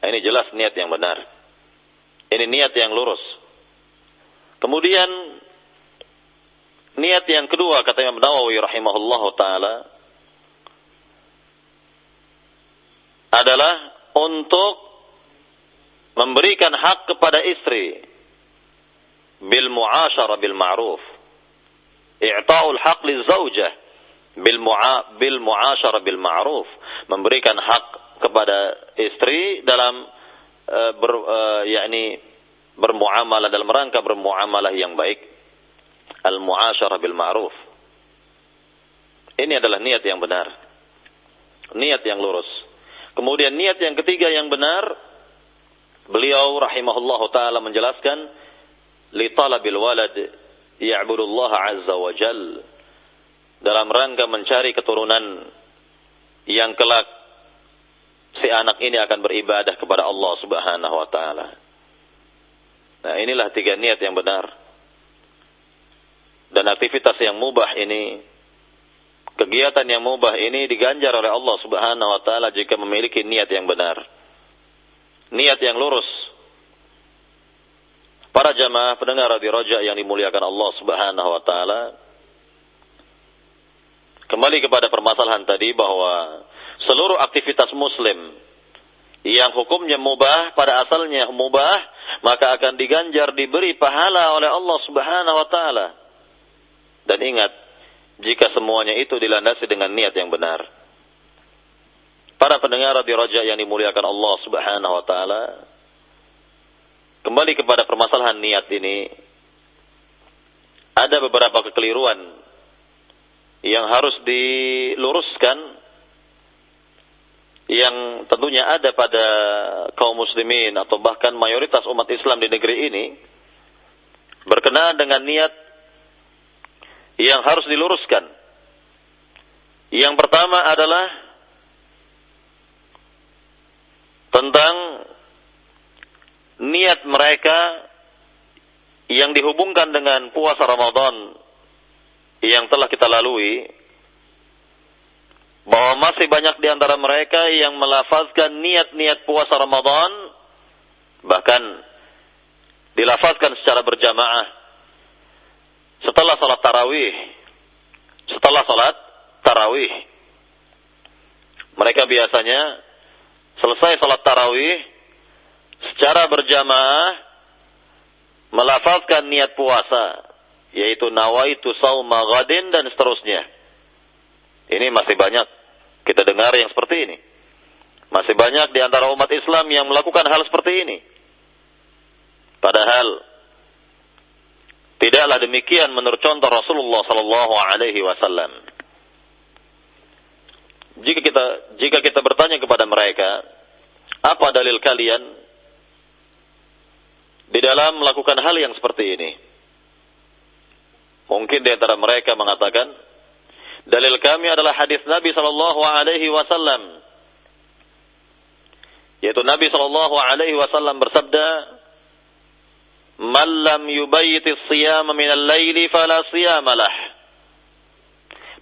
Ini jelas niat yang benar. Ini niat yang lurus. Kemudian niat yang kedua kata Imam Nawawi rahimahullah taala adalah untuk memberikan hak kepada istri bil mu'asyara bil ma'ruf. I'ta'ul haq zaujah bil mu'a bil mu'asyara bil ma'ruf. Memberikan hak kepada istri dalam uh, ber uh, yakni bermuamalah dalam rangka bermuamalah yang baik. Al mu'asyara bil ma'ruf. Ini adalah niat yang benar. Niat yang lurus. Kemudian niat yang ketiga yang benar, beliau rahimahullah taala menjelaskan li talabil walad ya'budullah azza wa jal dalam rangka mencari keturunan yang kelak si anak ini akan beribadah kepada Allah Subhanahu wa taala. Nah, inilah tiga niat yang benar. Dan aktivitas yang mubah ini kegiatan yang mubah ini diganjar oleh Allah Subhanahu wa taala jika memiliki niat yang benar. Niat yang lurus. Para jamaah pendengar radio Roja yang dimuliakan Allah Subhanahu wa taala. Kembali kepada permasalahan tadi bahwa seluruh aktivitas muslim yang hukumnya mubah pada asalnya mubah maka akan diganjar diberi pahala oleh Allah Subhanahu wa taala. Dan ingat, jika semuanya itu dilandasi dengan niat yang benar. Para pendengar di Raja yang dimuliakan Allah Subhanahu wa taala, kembali kepada permasalahan niat ini, ada beberapa kekeliruan yang harus diluruskan yang tentunya ada pada kaum muslimin atau bahkan mayoritas umat Islam di negeri ini berkenaan dengan niat yang harus diluruskan. Yang pertama adalah tentang niat mereka yang dihubungkan dengan puasa Ramadan yang telah kita lalui bahwa masih banyak di antara mereka yang melafazkan niat-niat puasa Ramadan bahkan dilafazkan secara berjamaah setelah salat tarawih. Setelah salat tarawih. Mereka biasanya selesai salat tarawih secara berjamaah melafazkan niat puasa yaitu nawaitu sauma ghadin dan seterusnya. Ini masih banyak kita dengar yang seperti ini. Masih banyak di antara umat Islam yang melakukan hal seperti ini. Padahal Tidaklah demikian menurut contoh Rasulullah sallallahu alaihi wasallam. Jika kita jika kita bertanya kepada mereka, apa dalil kalian di dalam melakukan hal yang seperti ini? Mungkin di antara mereka mengatakan, dalil kami adalah hadis Nabi sallallahu alaihi wasallam. Yaitu Nabi sallallahu alaihi wasallam bersabda, Man lam yubayyiti siyama minal laili fala siyamalah.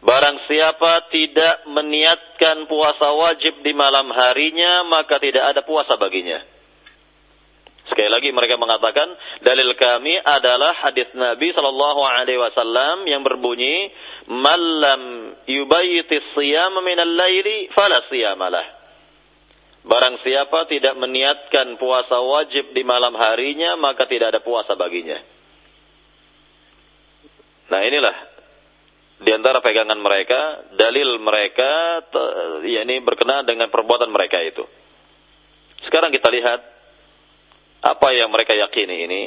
Barang siapa tidak meniatkan puasa wajib di malam harinya, maka tidak ada puasa baginya. Sekali lagi mereka mengatakan dalil kami adalah hadis Nabi Shallallahu Alaihi Wasallam yang berbunyi malam yubayyiti siyam minal laili fala siyamalah. Barang siapa tidak meniatkan puasa wajib di malam harinya, maka tidak ada puasa baginya. Nah inilah di antara pegangan mereka, dalil mereka, yakni berkenaan dengan perbuatan mereka itu. Sekarang kita lihat apa yang mereka yakini ini.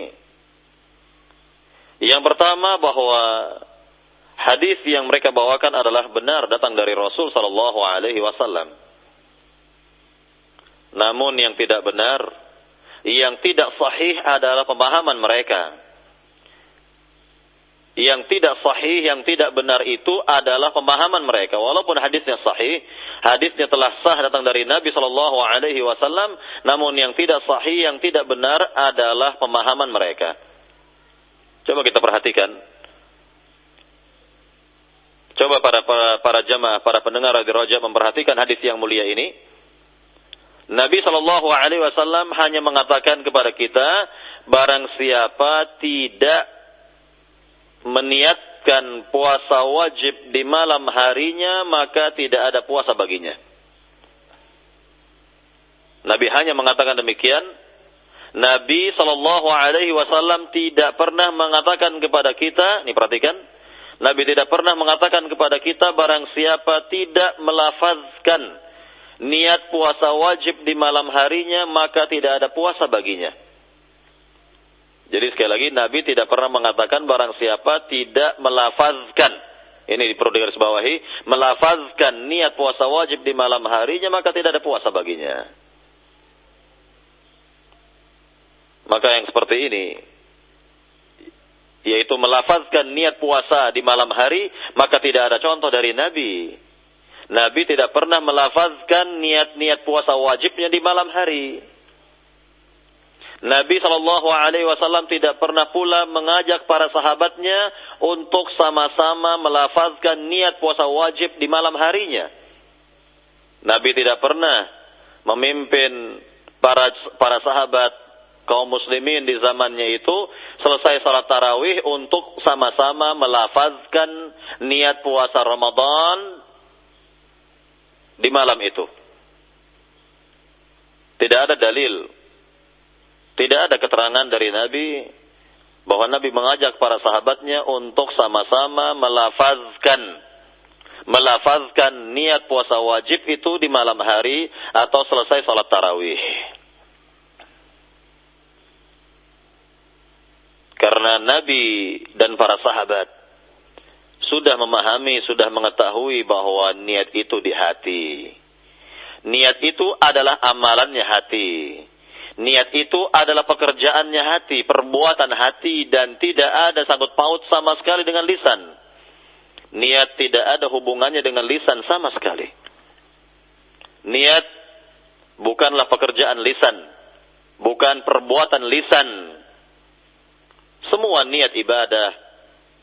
Yang pertama bahwa hadis yang mereka bawakan adalah benar datang dari Rasul Sallallahu Alaihi Wasallam. Namun yang tidak benar, yang tidak sahih adalah pemahaman mereka. Yang tidak sahih, yang tidak benar itu adalah pemahaman mereka. Walaupun hadisnya sahih, hadisnya telah sah datang dari Nabi Shallallahu Alaihi Wasallam, namun yang tidak sahih, yang tidak benar adalah pemahaman mereka. Coba kita perhatikan. Coba para para, para jamaah, para pendengar Radio Roja memperhatikan hadis yang mulia ini Nabi Shallallahu Alaihi Wasallam hanya mengatakan kepada kita, barang siapa tidak meniatkan puasa wajib di malam harinya, maka tidak ada puasa baginya. Nabi hanya mengatakan demikian, Nabi Shallallahu Alaihi Wasallam tidak pernah mengatakan kepada kita, ini perhatikan, Nabi tidak pernah mengatakan kepada kita barang siapa tidak melafazkan niat puasa wajib di malam harinya maka tidak ada puasa baginya. Jadi sekali lagi Nabi tidak pernah mengatakan barang siapa tidak melafazkan ini perlu digarisbawahi, melafazkan niat puasa wajib di malam harinya maka tidak ada puasa baginya. Maka yang seperti ini yaitu melafazkan niat puasa di malam hari, maka tidak ada contoh dari Nabi. Nabi tidak pernah melafazkan niat-niat puasa wajibnya di malam hari. Nabi Shallallahu Alaihi Wasallam tidak pernah pula mengajak para sahabatnya untuk sama-sama melafazkan niat puasa wajib di malam harinya. Nabi tidak pernah memimpin para para sahabat kaum muslimin di zamannya itu selesai salat tarawih untuk sama-sama melafazkan niat puasa Ramadan di malam itu. Tidak ada dalil, tidak ada keterangan dari Nabi bahwa Nabi mengajak para sahabatnya untuk sama-sama melafazkan melafazkan niat puasa wajib itu di malam hari atau selesai salat tarawih. Karena Nabi dan para sahabat sudah memahami, sudah mengetahui bahwa niat itu di hati. Niat itu adalah amalannya hati. Niat itu adalah pekerjaannya hati, perbuatan hati dan tidak ada sangkut paut sama sekali dengan lisan. Niat tidak ada hubungannya dengan lisan sama sekali. Niat bukanlah pekerjaan lisan, bukan perbuatan lisan, semua niat ibadah,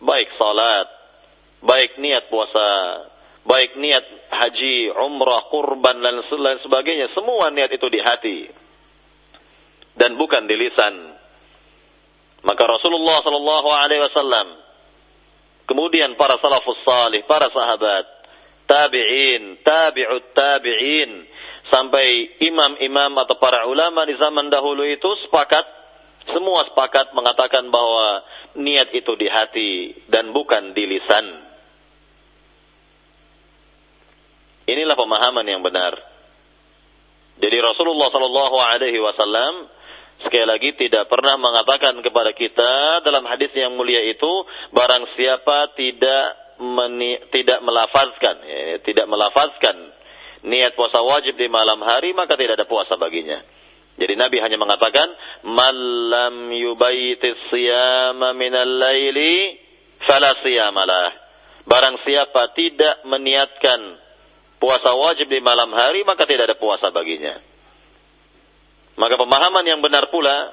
baik salat, baik niat puasa, baik niat haji, umrah, kurban dan lain sebagainya, semua niat itu di hati dan bukan di lisan. Maka Rasulullah Shallallahu Alaihi Wasallam, kemudian para salafus salih, para sahabat, tabi'in, tabi'ut tabi'in, sampai imam-imam atau para ulama di zaman dahulu itu sepakat semua sepakat mengatakan bahwa niat itu di hati dan bukan di lisan. Inilah pemahaman yang benar. Jadi Rasulullah Shallallahu Alaihi Wasallam sekali lagi tidak pernah mengatakan kepada kita dalam hadis yang mulia itu barang siapa tidak meni, tidak melafazkan ya, tidak melafazkan niat puasa wajib di malam hari maka tidak ada puasa baginya. Jadi Nabi hanya mengatakan, "Malam yubaitis siyama minal laili fala siyamalah." Barang siapa tidak meniatkan puasa wajib di malam hari, maka tidak ada puasa baginya. Maka pemahaman yang benar pula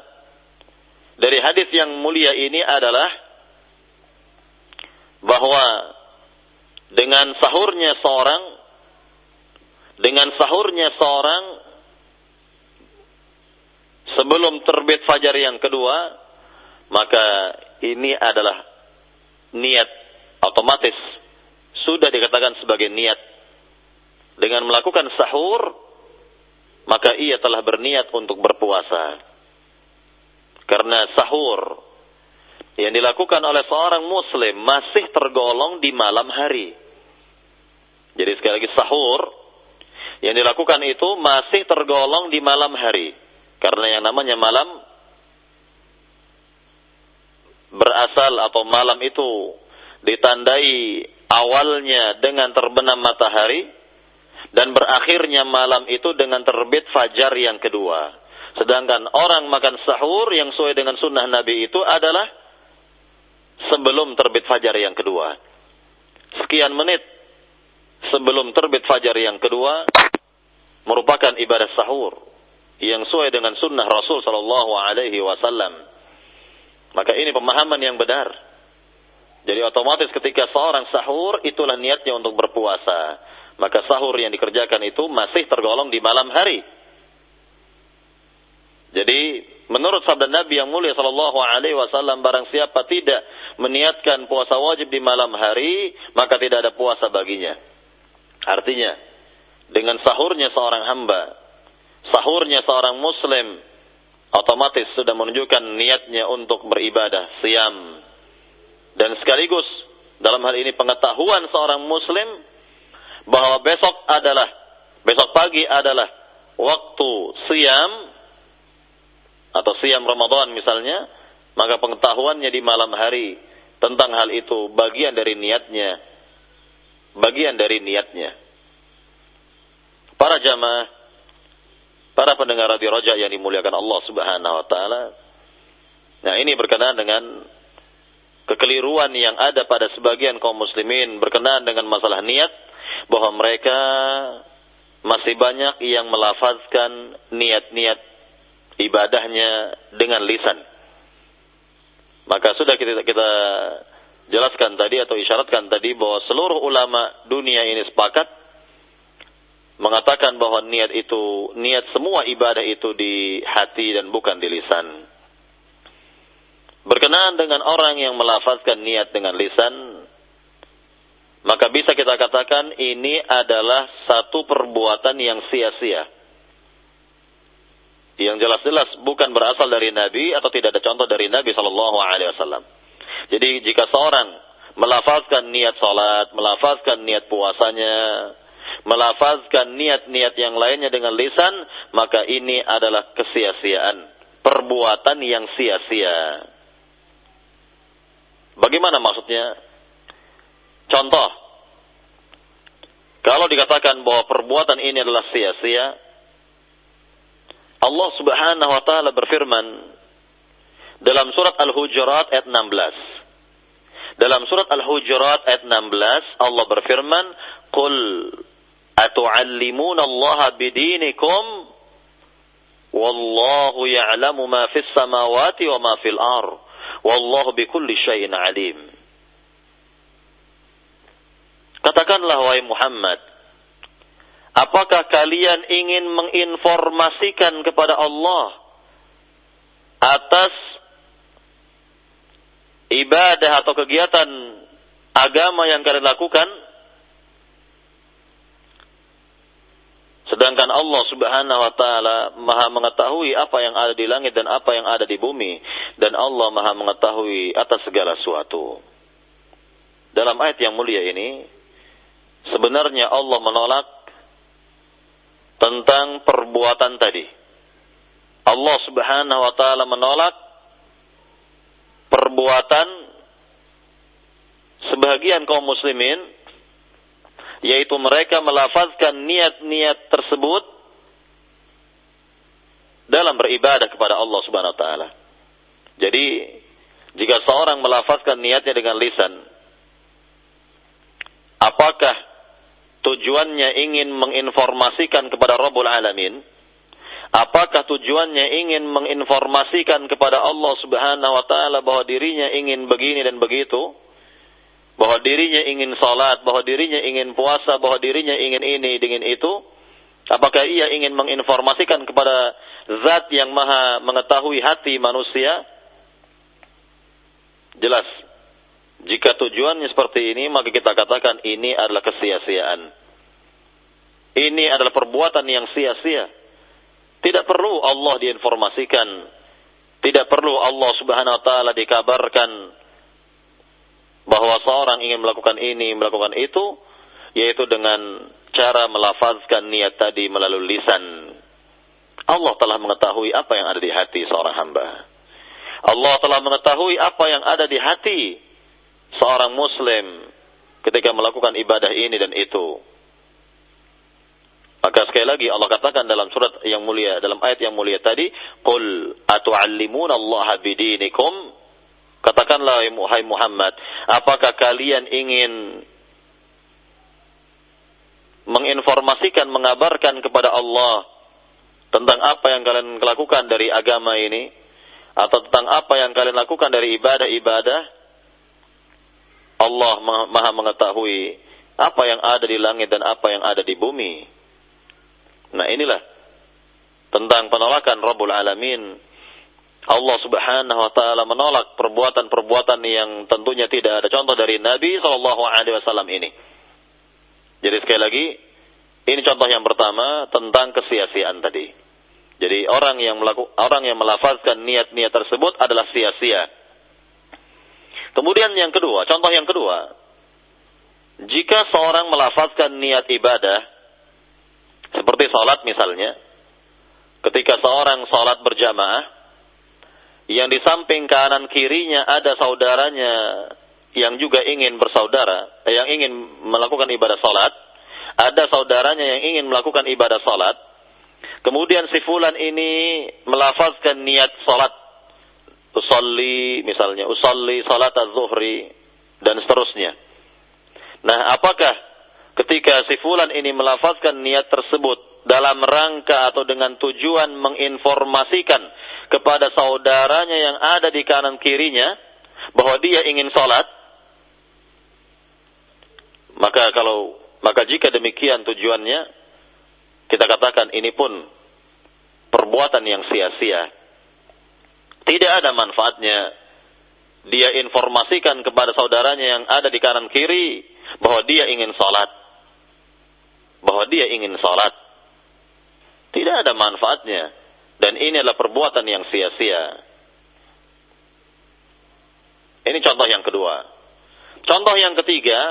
dari hadis yang mulia ini adalah bahwa dengan sahurnya seorang dengan sahurnya seorang sebelum terbit fajar yang kedua, maka ini adalah niat otomatis sudah dikatakan sebagai niat. Dengan melakukan sahur, maka ia telah berniat untuk berpuasa. Karena sahur yang dilakukan oleh seorang muslim masih tergolong di malam hari. Jadi sekali lagi sahur yang dilakukan itu masih tergolong di malam hari. Karena yang namanya malam berasal atau malam itu ditandai awalnya dengan terbenam matahari dan berakhirnya malam itu dengan terbit fajar yang kedua. Sedangkan orang makan sahur yang sesuai dengan sunnah Nabi itu adalah sebelum terbit fajar yang kedua. Sekian menit sebelum terbit fajar yang kedua merupakan ibadah sahur yang sesuai dengan sunnah Rasul Shallallahu Alaihi Wasallam. Maka ini pemahaman yang benar. Jadi otomatis ketika seorang sahur itulah niatnya untuk berpuasa. Maka sahur yang dikerjakan itu masih tergolong di malam hari. Jadi menurut sabda Nabi yang mulia Shallallahu Alaihi Wasallam barang siapa tidak meniatkan puasa wajib di malam hari maka tidak ada puasa baginya. Artinya dengan sahurnya seorang hamba sahurnya seorang muslim otomatis sudah menunjukkan niatnya untuk beribadah, siam. Dan sekaligus dalam hal ini pengetahuan seorang muslim bahwa besok adalah besok pagi adalah waktu siam atau siam Ramadan misalnya, maka pengetahuannya di malam hari tentang hal itu bagian dari niatnya. Bagian dari niatnya. Para jamaah, para pendengar radio Roja yang dimuliakan Allah Subhanahu wa taala. Nah, ini berkenaan dengan kekeliruan yang ada pada sebagian kaum muslimin berkenaan dengan masalah niat bahwa mereka masih banyak yang melafazkan niat-niat ibadahnya dengan lisan. Maka sudah kita kita jelaskan tadi atau isyaratkan tadi bahwa seluruh ulama dunia ini sepakat mengatakan bahwa niat itu niat semua ibadah itu di hati dan bukan di lisan. Berkenaan dengan orang yang melafazkan niat dengan lisan, maka bisa kita katakan ini adalah satu perbuatan yang sia-sia yang jelas-jelas bukan berasal dari Nabi atau tidak ada contoh dari Nabi Shallallahu Alaihi Wasallam. Jadi jika seorang melafazkan niat salat, melafazkan niat puasanya, melafazkan niat-niat yang lainnya dengan lisan, maka ini adalah kesia-siaan, perbuatan yang sia-sia. Bagaimana maksudnya? Contoh, kalau dikatakan bahwa perbuatan ini adalah sia-sia, Allah Subhanahu wa taala berfirman dalam surat Al-Hujurat ayat 16. Dalam surat Al-Hujurat ayat 16 Allah berfirman, "Qul atu'allimuna Allah bidinikum wallahu ya'lamu ma fis samawati wa ma fil ar wallahu bikulli syai'in alim." Katakanlah wahai Muhammad, Apakah kalian ingin menginformasikan kepada Allah atas ibadah atau kegiatan agama yang kalian lakukan? Sedangkan Allah Subhanahu wa taala Maha mengetahui apa yang ada di langit dan apa yang ada di bumi dan Allah Maha mengetahui atas segala sesuatu. Dalam ayat yang mulia ini sebenarnya Allah menolak tentang perbuatan tadi. Allah Subhanahu wa taala menolak perbuatan sebagian kaum muslimin yaitu mereka melafazkan niat-niat tersebut dalam beribadah kepada Allah Subhanahu wa taala. Jadi, jika seorang melafazkan niatnya dengan lisan, apakah tujuannya ingin menginformasikan kepada Rabbul Alamin? Apakah tujuannya ingin menginformasikan kepada Allah Subhanahu wa taala bahwa dirinya ingin begini dan begitu? Bahwa dirinya ingin salat, bahwa dirinya ingin puasa, bahwa dirinya ingin ini, ingin itu? Apakah ia ingin menginformasikan kepada zat yang maha mengetahui hati manusia? Jelas, jika tujuannya seperti ini, maka kita katakan ini adalah kesia-siaan. Ini adalah perbuatan yang sia-sia. Tidak perlu Allah diinformasikan. Tidak perlu Allah subhanahu wa ta'ala dikabarkan bahwa seorang ingin melakukan ini, melakukan itu, yaitu dengan cara melafazkan niat tadi melalui lisan. Allah telah mengetahui apa yang ada di hati seorang hamba. Allah telah mengetahui apa yang ada di hati seorang muslim ketika melakukan ibadah ini dan itu. Maka sekali lagi Allah katakan dalam surat yang mulia, dalam ayat yang mulia tadi, "Qul atu'allimuna Allah bidinikum?" Katakanlah hai Muhammad, apakah kalian ingin menginformasikan, mengabarkan kepada Allah tentang apa yang kalian lakukan dari agama ini atau tentang apa yang kalian lakukan dari ibadah-ibadah Allah maha mengetahui apa yang ada di langit dan apa yang ada di bumi. Nah inilah tentang penolakan Rabbul Alamin. Allah Subhanahu wa taala menolak perbuatan-perbuatan yang tentunya tidak ada contoh dari Nabi wasallam ini. Jadi sekali lagi, ini contoh yang pertama tentang kesia-siaan tadi. Jadi orang yang melakukan orang yang melafazkan niat-niat tersebut adalah sia-sia. Kemudian yang kedua, contoh yang kedua, jika seorang melafazkan niat ibadah seperti salat misalnya, ketika seorang salat berjamaah yang di samping kanan kirinya ada saudaranya yang juga ingin bersaudara, yang ingin melakukan ibadah salat, ada saudaranya yang ingin melakukan ibadah salat, Kemudian si fulan ini melafazkan niat salat. Usalli misalnya, usalli salat az-zuhri dan seterusnya. Nah, apakah ketika si fulan ini melafazkan niat tersebut dalam rangka atau dengan tujuan menginformasikan kepada saudaranya yang ada di kanan kirinya bahwa dia ingin salat? Maka kalau maka jika demikian tujuannya kita katakan ini pun perbuatan yang sia-sia. Tidak ada manfaatnya. Dia informasikan kepada saudaranya yang ada di kanan kiri bahwa dia ingin sholat. Bahwa dia ingin sholat. Tidak ada manfaatnya. Dan ini adalah perbuatan yang sia-sia. Ini contoh yang kedua. Contoh yang ketiga,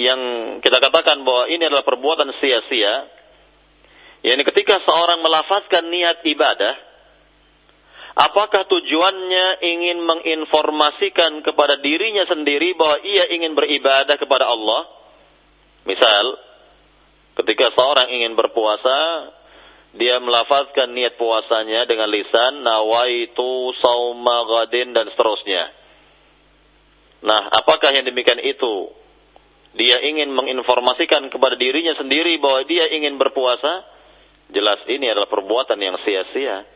yang kita katakan bahwa ini adalah perbuatan sia-sia, yakni ketika seorang melafazkan niat ibadah, apakah tujuannya ingin menginformasikan kepada dirinya sendiri bahwa ia ingin beribadah kepada Allah? Misal, ketika seorang ingin berpuasa, dia melafazkan niat puasanya dengan lisan nawaitu sauma gadin dan seterusnya. Nah, apakah yang demikian itu? Dia ingin menginformasikan kepada dirinya sendiri bahwa dia ingin berpuasa Jelas ini adalah perbuatan yang sia-sia.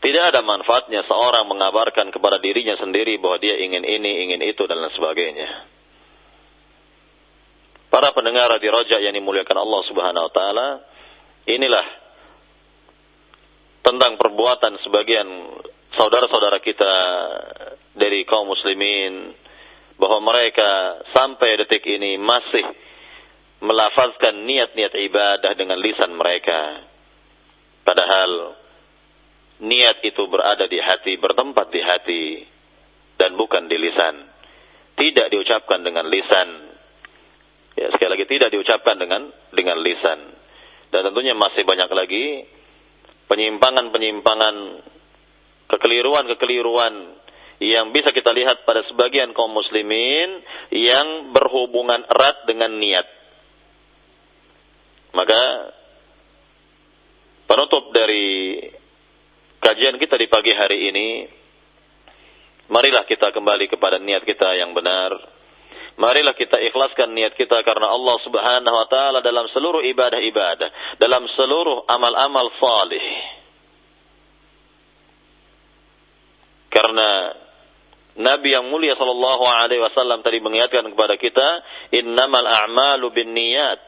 Tidak ada manfaatnya seorang mengabarkan kepada dirinya sendiri bahwa dia ingin ini, ingin itu, dan lain sebagainya. Para pendengar di Raja yang dimuliakan Allah Subhanahu wa taala, inilah tentang perbuatan sebagian saudara-saudara kita dari kaum muslimin bahwa mereka sampai detik ini masih melafazkan niat-niat ibadah dengan lisan mereka. Padahal niat itu berada di hati, bertempat di hati dan bukan di lisan. Tidak diucapkan dengan lisan. Ya, sekali lagi tidak diucapkan dengan dengan lisan. Dan tentunya masih banyak lagi penyimpangan-penyimpangan kekeliruan-kekeliruan yang bisa kita lihat pada sebagian kaum muslimin yang berhubungan erat dengan niat maka penutup dari kajian kita di pagi hari ini, marilah kita kembali kepada niat kita yang benar. Marilah kita ikhlaskan niat kita karena Allah Subhanahu wa taala dalam seluruh ibadah-ibadah, dalam seluruh amal-amal salih. Karena Nabi yang mulia sallallahu alaihi wasallam tadi mengingatkan kepada kita, innamal a'malu binniyat.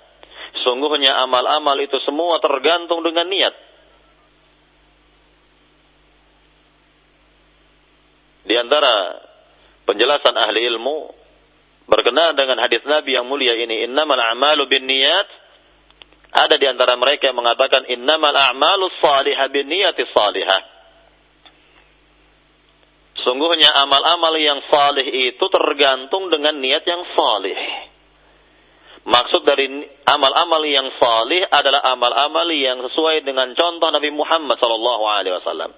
Sungguhnya amal-amal itu semua tergantung dengan niat. Di antara penjelasan ahli ilmu berkenaan dengan hadis Nabi yang mulia ini, innamal a'malu bin niyat. Ada di antara mereka yang mengatakan innamal a'malu salihah bin niyati salihah. Sungguhnya amal-amal yang salih itu tergantung dengan niat yang salih. Maksud dari amal-amal yang salih adalah amal-amal yang sesuai dengan contoh Nabi Muhammad sallallahu alaihi wasallam.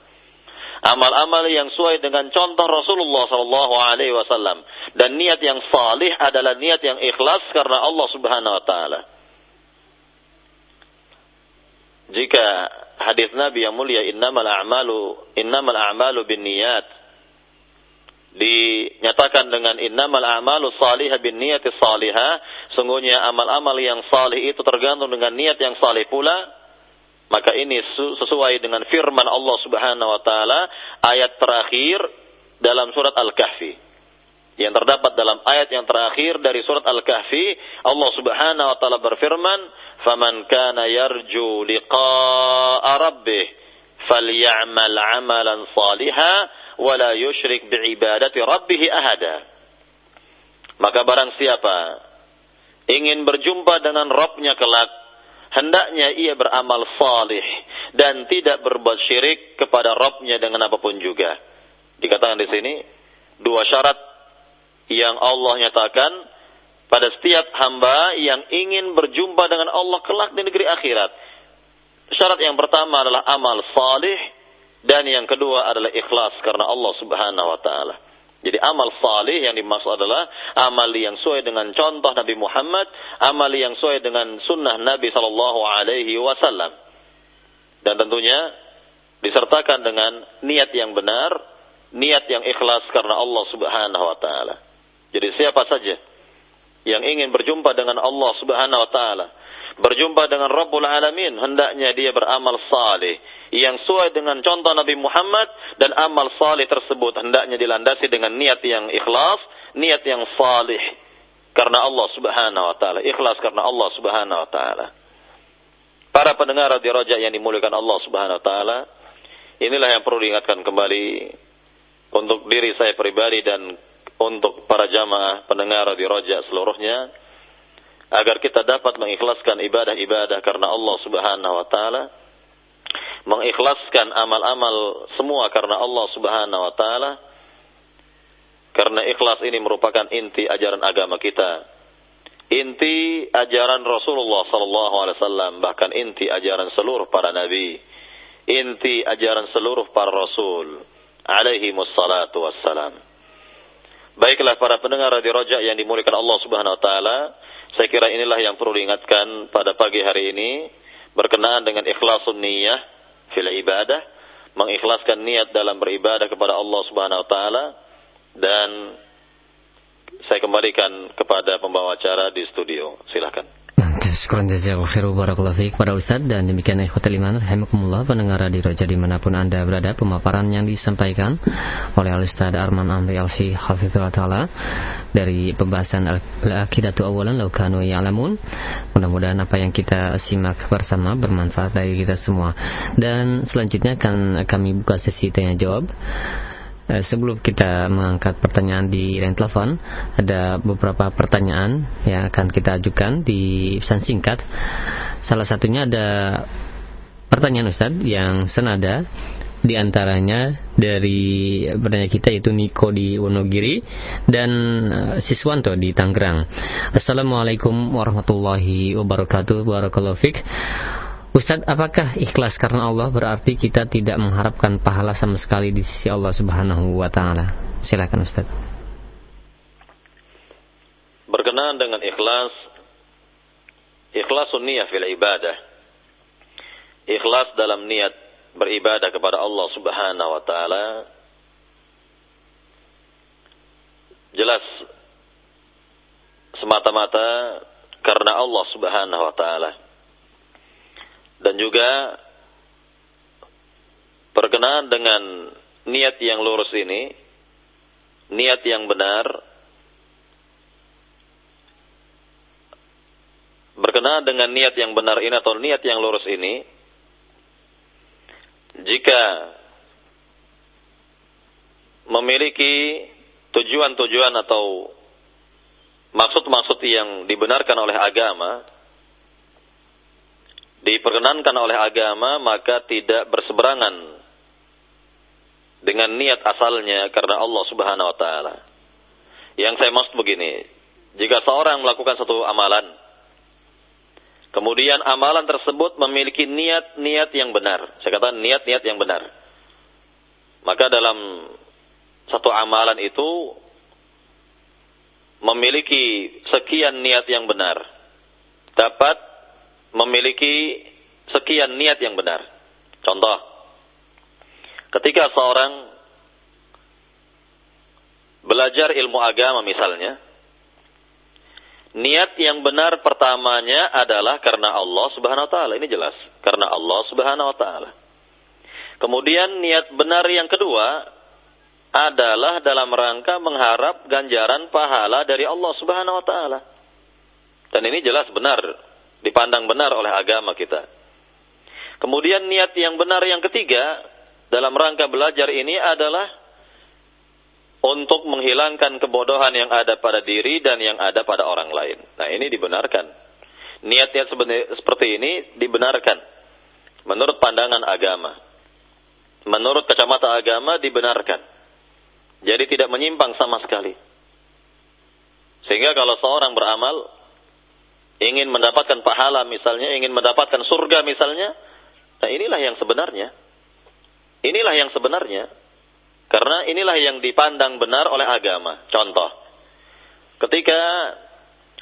Amal-amal yang sesuai dengan contoh Rasulullah sallallahu alaihi wasallam dan niat yang salih adalah niat yang ikhlas karena Allah Subhanahu wa taala. Jika hadis Nabi yang mulia innamal a'malu innamal a'malu binniyat dinyatakan dengan innamal a'malu salihah bin niyati salihah sungguhnya amal-amal yang salih itu tergantung dengan niat yang salih pula maka ini sesuai dengan firman Allah Subhanahu wa taala ayat terakhir dalam surat Al-Kahfi yang terdapat dalam ayat yang terakhir dari surat Al-Kahfi Allah Subhanahu wa taala berfirman faman kana yarju liqa'a rabbih falyamal 'amalan salihah wala yushrik bi'ibadati rabbih ahada. Maka barang siapa ingin berjumpa dengan Rabbnya kelak, hendaknya ia beramal salih dan tidak berbuat syirik kepada Rabbnya dengan apa pun juga. Dikatakan di sini dua syarat yang Allah nyatakan pada setiap hamba yang ingin berjumpa dengan Allah kelak di negeri akhirat. Syarat yang pertama adalah amal salih dan yang kedua adalah ikhlas karena Allah Subhanahu wa taala. Jadi amal salih yang dimaksud adalah amal yang sesuai dengan contoh Nabi Muhammad, amal yang sesuai dengan sunnah Nabi Sallallahu Alaihi Wasallam. Dan tentunya disertakan dengan niat yang benar, niat yang ikhlas karena Allah Subhanahu Wa Taala. Jadi siapa saja yang ingin berjumpa dengan Allah Subhanahu Wa Taala, berjumpa dengan Rabbul Alamin, hendaknya dia beramal salih yang sesuai dengan contoh Nabi Muhammad dan amal salih tersebut hendaknya dilandasi dengan niat yang ikhlas, niat yang salih karena Allah Subhanahu wa taala, ikhlas karena Allah Subhanahu wa taala. Para pendengar radio Raja yang dimuliakan Allah Subhanahu wa taala, inilah yang perlu diingatkan kembali untuk diri saya pribadi dan untuk para jamaah pendengar radio Raja seluruhnya agar kita dapat mengikhlaskan ibadah-ibadah karena Allah Subhanahu wa taala, mengikhlaskan amal-amal semua karena Allah Subhanahu wa taala. Karena ikhlas ini merupakan inti ajaran agama kita. Inti ajaran Rasulullah sallallahu alaihi wasallam, bahkan inti ajaran seluruh para nabi. Inti ajaran seluruh para rasul alaihi wassalatu wassalam. Baiklah para pendengar radio Rojak yang dimuliakan Allah Subhanahu wa taala, saya kira inilah yang perlu diingatkan pada pagi hari ini berkenaan dengan ikhlasun niyah fil ibadah, mengikhlaskan niat dalam beribadah kepada Allah Subhanahu wa taala dan saya kembalikan kepada pembawa acara di studio. Silakan. Syukuran jazakallahu khairu barakallahu fiik ustaz. Dan demikian ikhwatul iman rahimakumullah. Pendengar di Roja di mana pun anda berada pemaparan yang disampaikan oleh Al-Ustaz Arman Amri Alsi Hafizullah Ta'ala dari pembahasan Al-Aqidatu Awalan Laukanu Ya'lamun. Mudah-mudahan apa yang kita simak bersama bermanfaat bagi kita semua. Dan selanjutnya akan kami buka sesi tanya jawab sebelum kita mengangkat pertanyaan di line telepon, ada beberapa pertanyaan yang akan kita ajukan di pesan singkat. Salah satunya ada pertanyaan Ustadz yang senada di antaranya dari penanya kita yaitu Niko di Wonogiri dan uh, Siswanto di Tangerang. Assalamualaikum warahmatullahi wabarakatuh. Barakallahu Ustaz, apakah ikhlas karena Allah berarti kita tidak mengharapkan pahala sama sekali di sisi Allah Subhanahu wa taala? Silakan Ustaz. Berkenaan dengan ikhlas, ikhlas niat fil ibadah. Ikhlas dalam niat beribadah kepada Allah Subhanahu wa taala jelas semata-mata karena Allah Subhanahu wa taala dan juga berkenaan dengan niat yang lurus ini, niat yang benar, berkenaan dengan niat yang benar ini atau niat yang lurus ini, jika memiliki tujuan-tujuan atau maksud-maksud yang dibenarkan oleh agama, diperkenankan oleh agama maka tidak berseberangan dengan niat asalnya karena Allah Subhanahu wa taala. Yang saya maksud begini, jika seorang melakukan satu amalan kemudian amalan tersebut memiliki niat-niat yang benar. Saya katakan niat-niat yang benar. Maka dalam satu amalan itu memiliki sekian niat yang benar. Dapat memiliki sekian niat yang benar. Contoh, ketika seorang belajar ilmu agama misalnya, niat yang benar pertamanya adalah karena Allah Subhanahu wa taala. Ini jelas, karena Allah Subhanahu wa taala. Kemudian niat benar yang kedua adalah dalam rangka mengharap ganjaran pahala dari Allah Subhanahu wa taala. Dan ini jelas benar dipandang benar oleh agama kita. Kemudian niat yang benar yang ketiga dalam rangka belajar ini adalah untuk menghilangkan kebodohan yang ada pada diri dan yang ada pada orang lain. Nah, ini dibenarkan. Niat-niat seperti ini dibenarkan menurut pandangan agama. Menurut kacamata agama dibenarkan. Jadi tidak menyimpang sama sekali. Sehingga kalau seorang beramal ingin mendapatkan pahala misalnya, ingin mendapatkan surga misalnya, nah inilah yang sebenarnya. Inilah yang sebenarnya. Karena inilah yang dipandang benar oleh agama. Contoh, ketika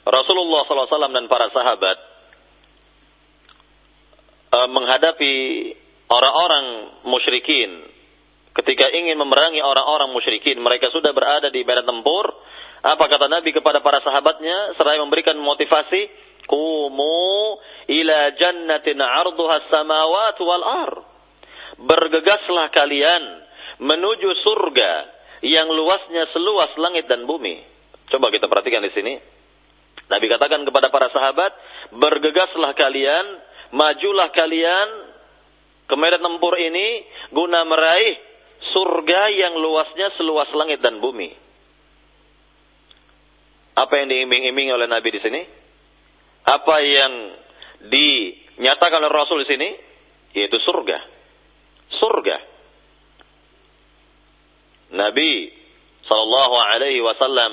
Rasulullah SAW dan para sahabat uh, menghadapi orang-orang musyrikin, ketika ingin memerangi orang-orang musyrikin, mereka sudah berada di medan tempur. Apa kata Nabi kepada para sahabatnya seraya memberikan motivasi, "Kumu ila jannatin 'arduha samawat wal ar." Bergegaslah kalian menuju surga yang luasnya seluas langit dan bumi. Coba kita perhatikan di sini. Nabi katakan kepada para sahabat, bergegaslah kalian, majulah kalian ke medan tempur ini guna meraih surga yang luasnya seluas langit dan bumi. Apa yang diiming-iming oleh Nabi di sini? Apa yang dinyatakan oleh Rasul di sini? Yaitu surga. Surga. Nabi Sallallahu Alaihi Wasallam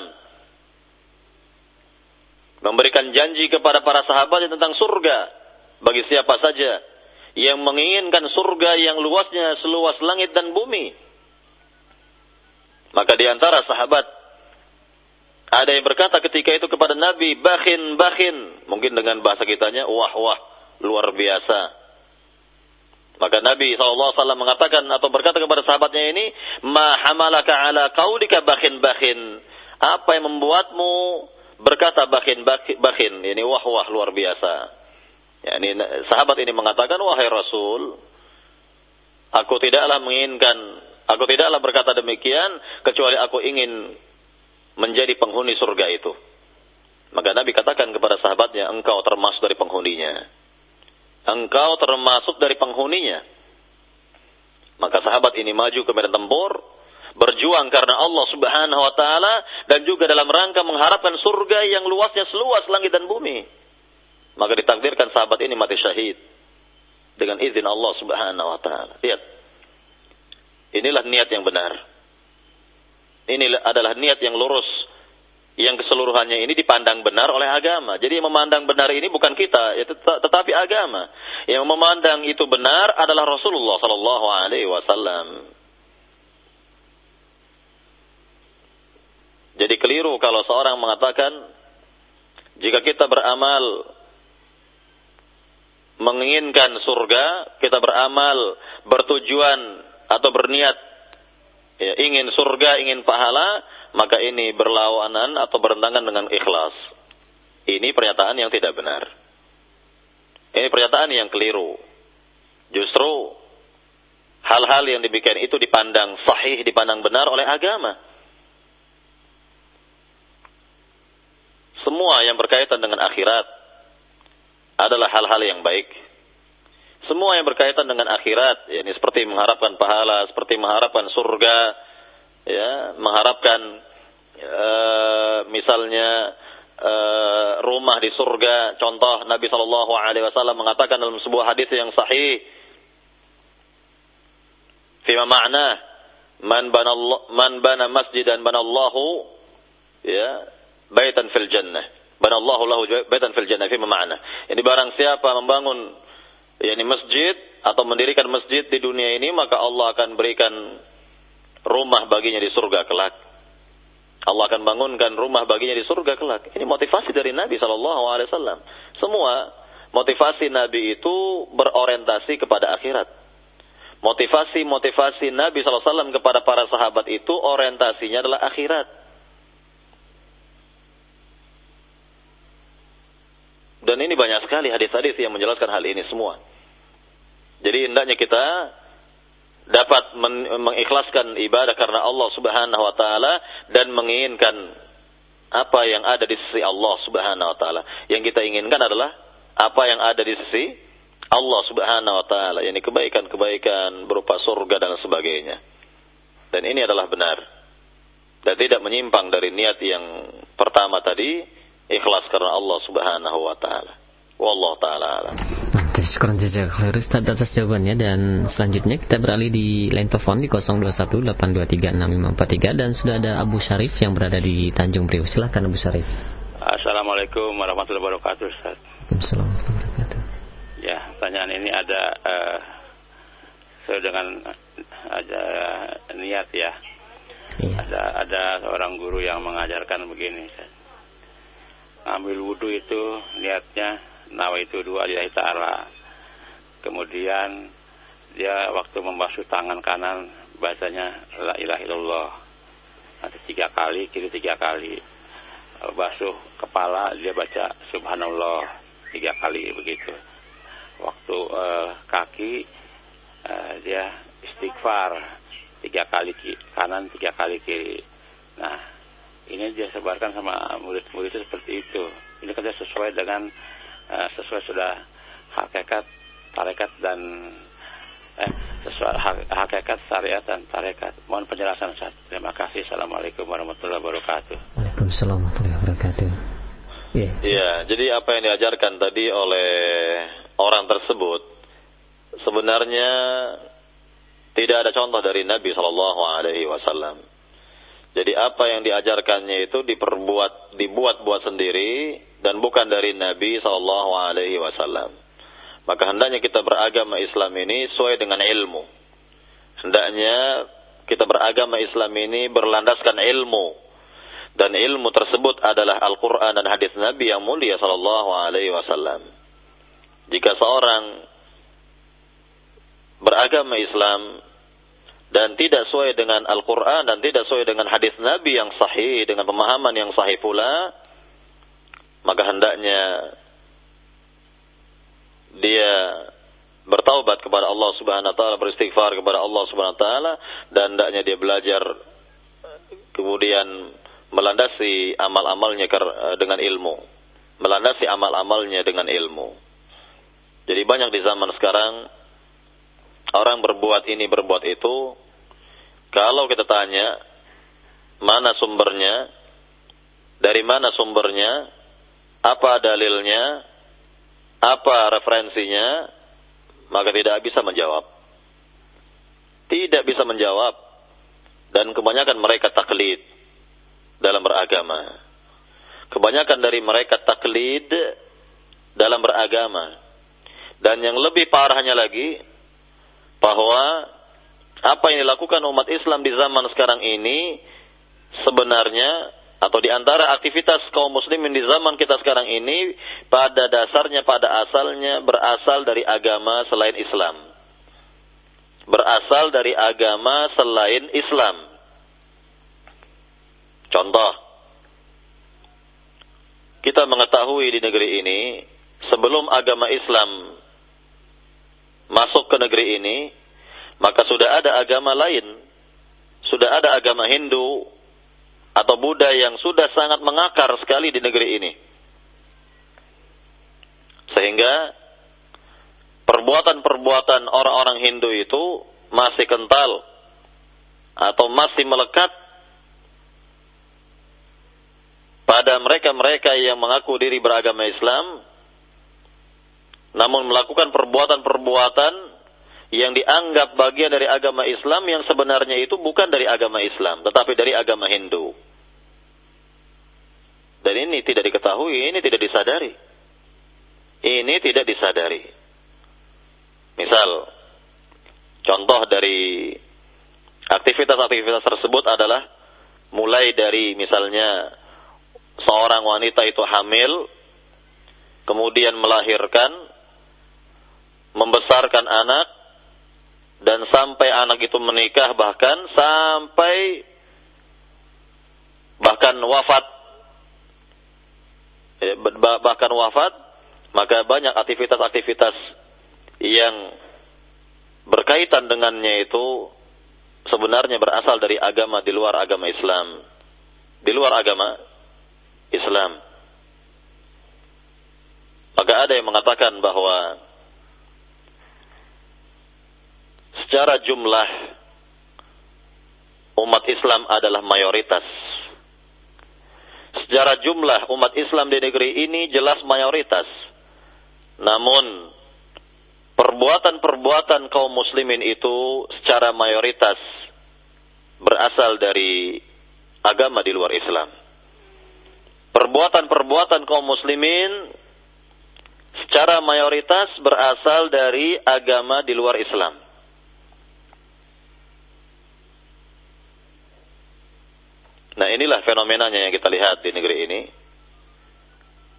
memberikan janji kepada para sahabat tentang surga bagi siapa saja yang menginginkan surga yang luasnya seluas langit dan bumi. Maka di antara sahabat ada yang berkata ketika itu kepada Nabi, "Bakhin, bakhin." Mungkin dengan bahasa kitanya, "Wah, wah, luar biasa." Maka Nabi SAW mengatakan atau berkata kepada sahabatnya ini, "Ma hamalaka ala qaulika bakhin, bakhin." Apa yang membuatmu berkata bakin bakin ini wah wah luar biasa. Ya, ini sahabat ini mengatakan wahai Rasul, aku tidaklah menginginkan, aku tidaklah berkata demikian kecuali aku ingin menjadi penghuni surga itu. Maka Nabi katakan kepada sahabatnya, engkau termasuk dari penghuninya. Engkau termasuk dari penghuninya. Maka sahabat ini maju ke medan tempur, berjuang karena Allah Subhanahu wa taala dan juga dalam rangka mengharapkan surga yang luasnya seluas langit dan bumi. Maka ditakdirkan sahabat ini mati syahid dengan izin Allah Subhanahu wa taala. Lihat. Inilah niat yang benar. Ini adalah niat yang lurus yang keseluruhannya ini dipandang benar oleh agama. Jadi yang memandang benar ini bukan kita, ya tetapi agama. Yang memandang itu benar adalah Rasulullah sallallahu alaihi wasallam. Jadi keliru kalau seorang mengatakan jika kita beramal menginginkan surga, kita beramal bertujuan atau berniat ya, ingin surga, ingin pahala, maka ini berlawanan atau bertentangan dengan ikhlas. Ini pernyataan yang tidak benar. Ini pernyataan yang keliru. Justru hal-hal yang demikian itu dipandang sahih, dipandang benar oleh agama. semua yang berkaitan dengan akhirat adalah hal-hal yang baik. Semua yang berkaitan dengan akhirat, yakni seperti mengharapkan pahala, seperti mengharapkan surga, ya, mengharapkan uh, misalnya uh, rumah di surga. Contoh Nabi Shallallahu Alaihi Wasallam mengatakan dalam sebuah hadis yang sahih, fima makna man bana man bana masjid dan banallahu ya baitan fil jannah. Banallahu lahu baitan fil jannah. Fima ma'na. Ini barang siapa membangun yakni masjid atau mendirikan masjid di dunia ini maka Allah akan berikan rumah baginya di surga kelak. Allah akan bangunkan rumah baginya di surga kelak. Ini motivasi dari Nabi Shallallahu Alaihi Wasallam. Semua motivasi Nabi itu berorientasi kepada akhirat. Motivasi-motivasi Nabi SAW kepada para sahabat itu orientasinya adalah akhirat. Dan ini banyak sekali hadis-hadis yang menjelaskan hal ini semua. Jadi hendaknya kita dapat mengikhlaskan ibadah karena Allah Subhanahu wa taala dan menginginkan apa yang ada di sisi Allah Subhanahu wa taala. Yang kita inginkan adalah apa yang ada di sisi Allah Subhanahu wa taala, yakni kebaikan-kebaikan berupa surga dan sebagainya. Dan ini adalah benar. Dan tidak menyimpang dari niat yang pertama tadi, ikhlas karena Allah Subhanahu wa taala. Wallahu taala alam. Terima kasih Ustaz atas jawabannya dan selanjutnya kita beralih di line telepon di 0218236543 dan sudah ada Abu Syarif yang berada di Tanjung Priok. Silakan Abu Syarif. Assalamualaikum warahmatullahi wabarakatuh Ustaz. Assalamualaikum warahmatullahi wabarakatuh. Ya, pertanyaan ini ada uh, sesuai dengan ada niat ya. Iya. Ada ada seorang guru yang mengajarkan begini Ustaz. Ambil wudhu itu niatnya nawaitu dua lillahi ta'ala. Kemudian dia waktu membasuh tangan kanan bahasanya la ilaha illallah. Nanti tiga kali, kiri tiga kali. Basuh kepala dia baca subhanallah tiga kali begitu. Waktu uh, kaki uh, dia istighfar tiga kali kanan tiga kali kiri. Nah ini dia sebarkan sama murid-murid itu seperti itu. Ini kan sesuai dengan uh, sesuai sudah hakikat tarekat dan eh sesuai hakikat syariat dan tarekat. Mohon penjelasan Ustaz. Terima kasih. Assalamualaikum warahmatullahi wabarakatuh. Waalaikumsalam warahmatullahi wabarakatuh. Iya. Yeah. jadi apa yang diajarkan tadi oleh orang tersebut sebenarnya tidak ada contoh dari Nabi Shallallahu Alaihi Wasallam. Jadi apa yang diajarkannya itu diperbuat, dibuat-buat sendiri dan bukan dari Nabi Shallallahu Alaihi. Maka hendaknya kita beragama Islam ini sesuai dengan ilmu. Hendaknya kita beragama Islam ini berlandaskan ilmu. Dan ilmu tersebut adalah Al-Quran dan hadis Nabi yang mulia Shallallahu Alaihi. Jika seorang beragama Islam dan tidak sesuai dengan Al-Quran dan tidak sesuai dengan hadis Nabi yang sahih dengan pemahaman yang sahih pula maka hendaknya dia bertaubat kepada Allah Subhanahu wa taala beristighfar kepada Allah Subhanahu wa taala dan hendaknya dia belajar kemudian melandasi amal-amalnya dengan ilmu. Melandasi amal-amalnya dengan ilmu. Jadi banyak di zaman sekarang orang berbuat ini berbuat itu kalau kita tanya mana sumbernya dari mana sumbernya apa dalilnya apa referensinya maka tidak bisa menjawab. Tidak bisa menjawab. Dan kebanyakan mereka taklid dalam beragama. Kebanyakan dari mereka taklid dalam beragama. Dan yang lebih parahnya lagi bahwa apa yang dilakukan umat Islam di zaman sekarang ini sebenarnya atau di antara aktivitas kaum muslimin di zaman kita sekarang ini pada dasarnya pada asalnya berasal dari agama selain Islam. Berasal dari agama selain Islam. Contoh, kita mengetahui di negeri ini sebelum agama Islam masuk ke negeri ini, maka sudah ada agama lain, sudah ada agama Hindu atau Buddha yang sudah sangat mengakar sekali di negeri ini. Sehingga perbuatan-perbuatan orang-orang Hindu itu masih kental atau masih melekat pada mereka-mereka yang mengaku diri beragama Islam namun melakukan perbuatan-perbuatan yang dianggap bagian dari agama Islam yang sebenarnya itu bukan dari agama Islam, tetapi dari agama Hindu. Dan ini tidak diketahui, ini tidak disadari. Ini tidak disadari. Misal, contoh dari aktivitas-aktivitas tersebut adalah mulai dari misalnya seorang wanita itu hamil, kemudian melahirkan, membesarkan anak dan sampai anak itu menikah bahkan sampai bahkan wafat. Eh, bahkan wafat maka banyak aktivitas-aktivitas yang berkaitan dengannya itu sebenarnya berasal dari agama di luar agama Islam. Di luar agama Islam. Maka ada yang mengatakan bahwa secara jumlah umat Islam adalah mayoritas. Secara jumlah umat Islam di negeri ini jelas mayoritas. Namun perbuatan-perbuatan kaum muslimin itu secara mayoritas berasal dari agama di luar Islam. Perbuatan-perbuatan kaum muslimin secara mayoritas berasal dari agama di luar Islam. Nah inilah fenomenanya yang kita lihat di negeri ini.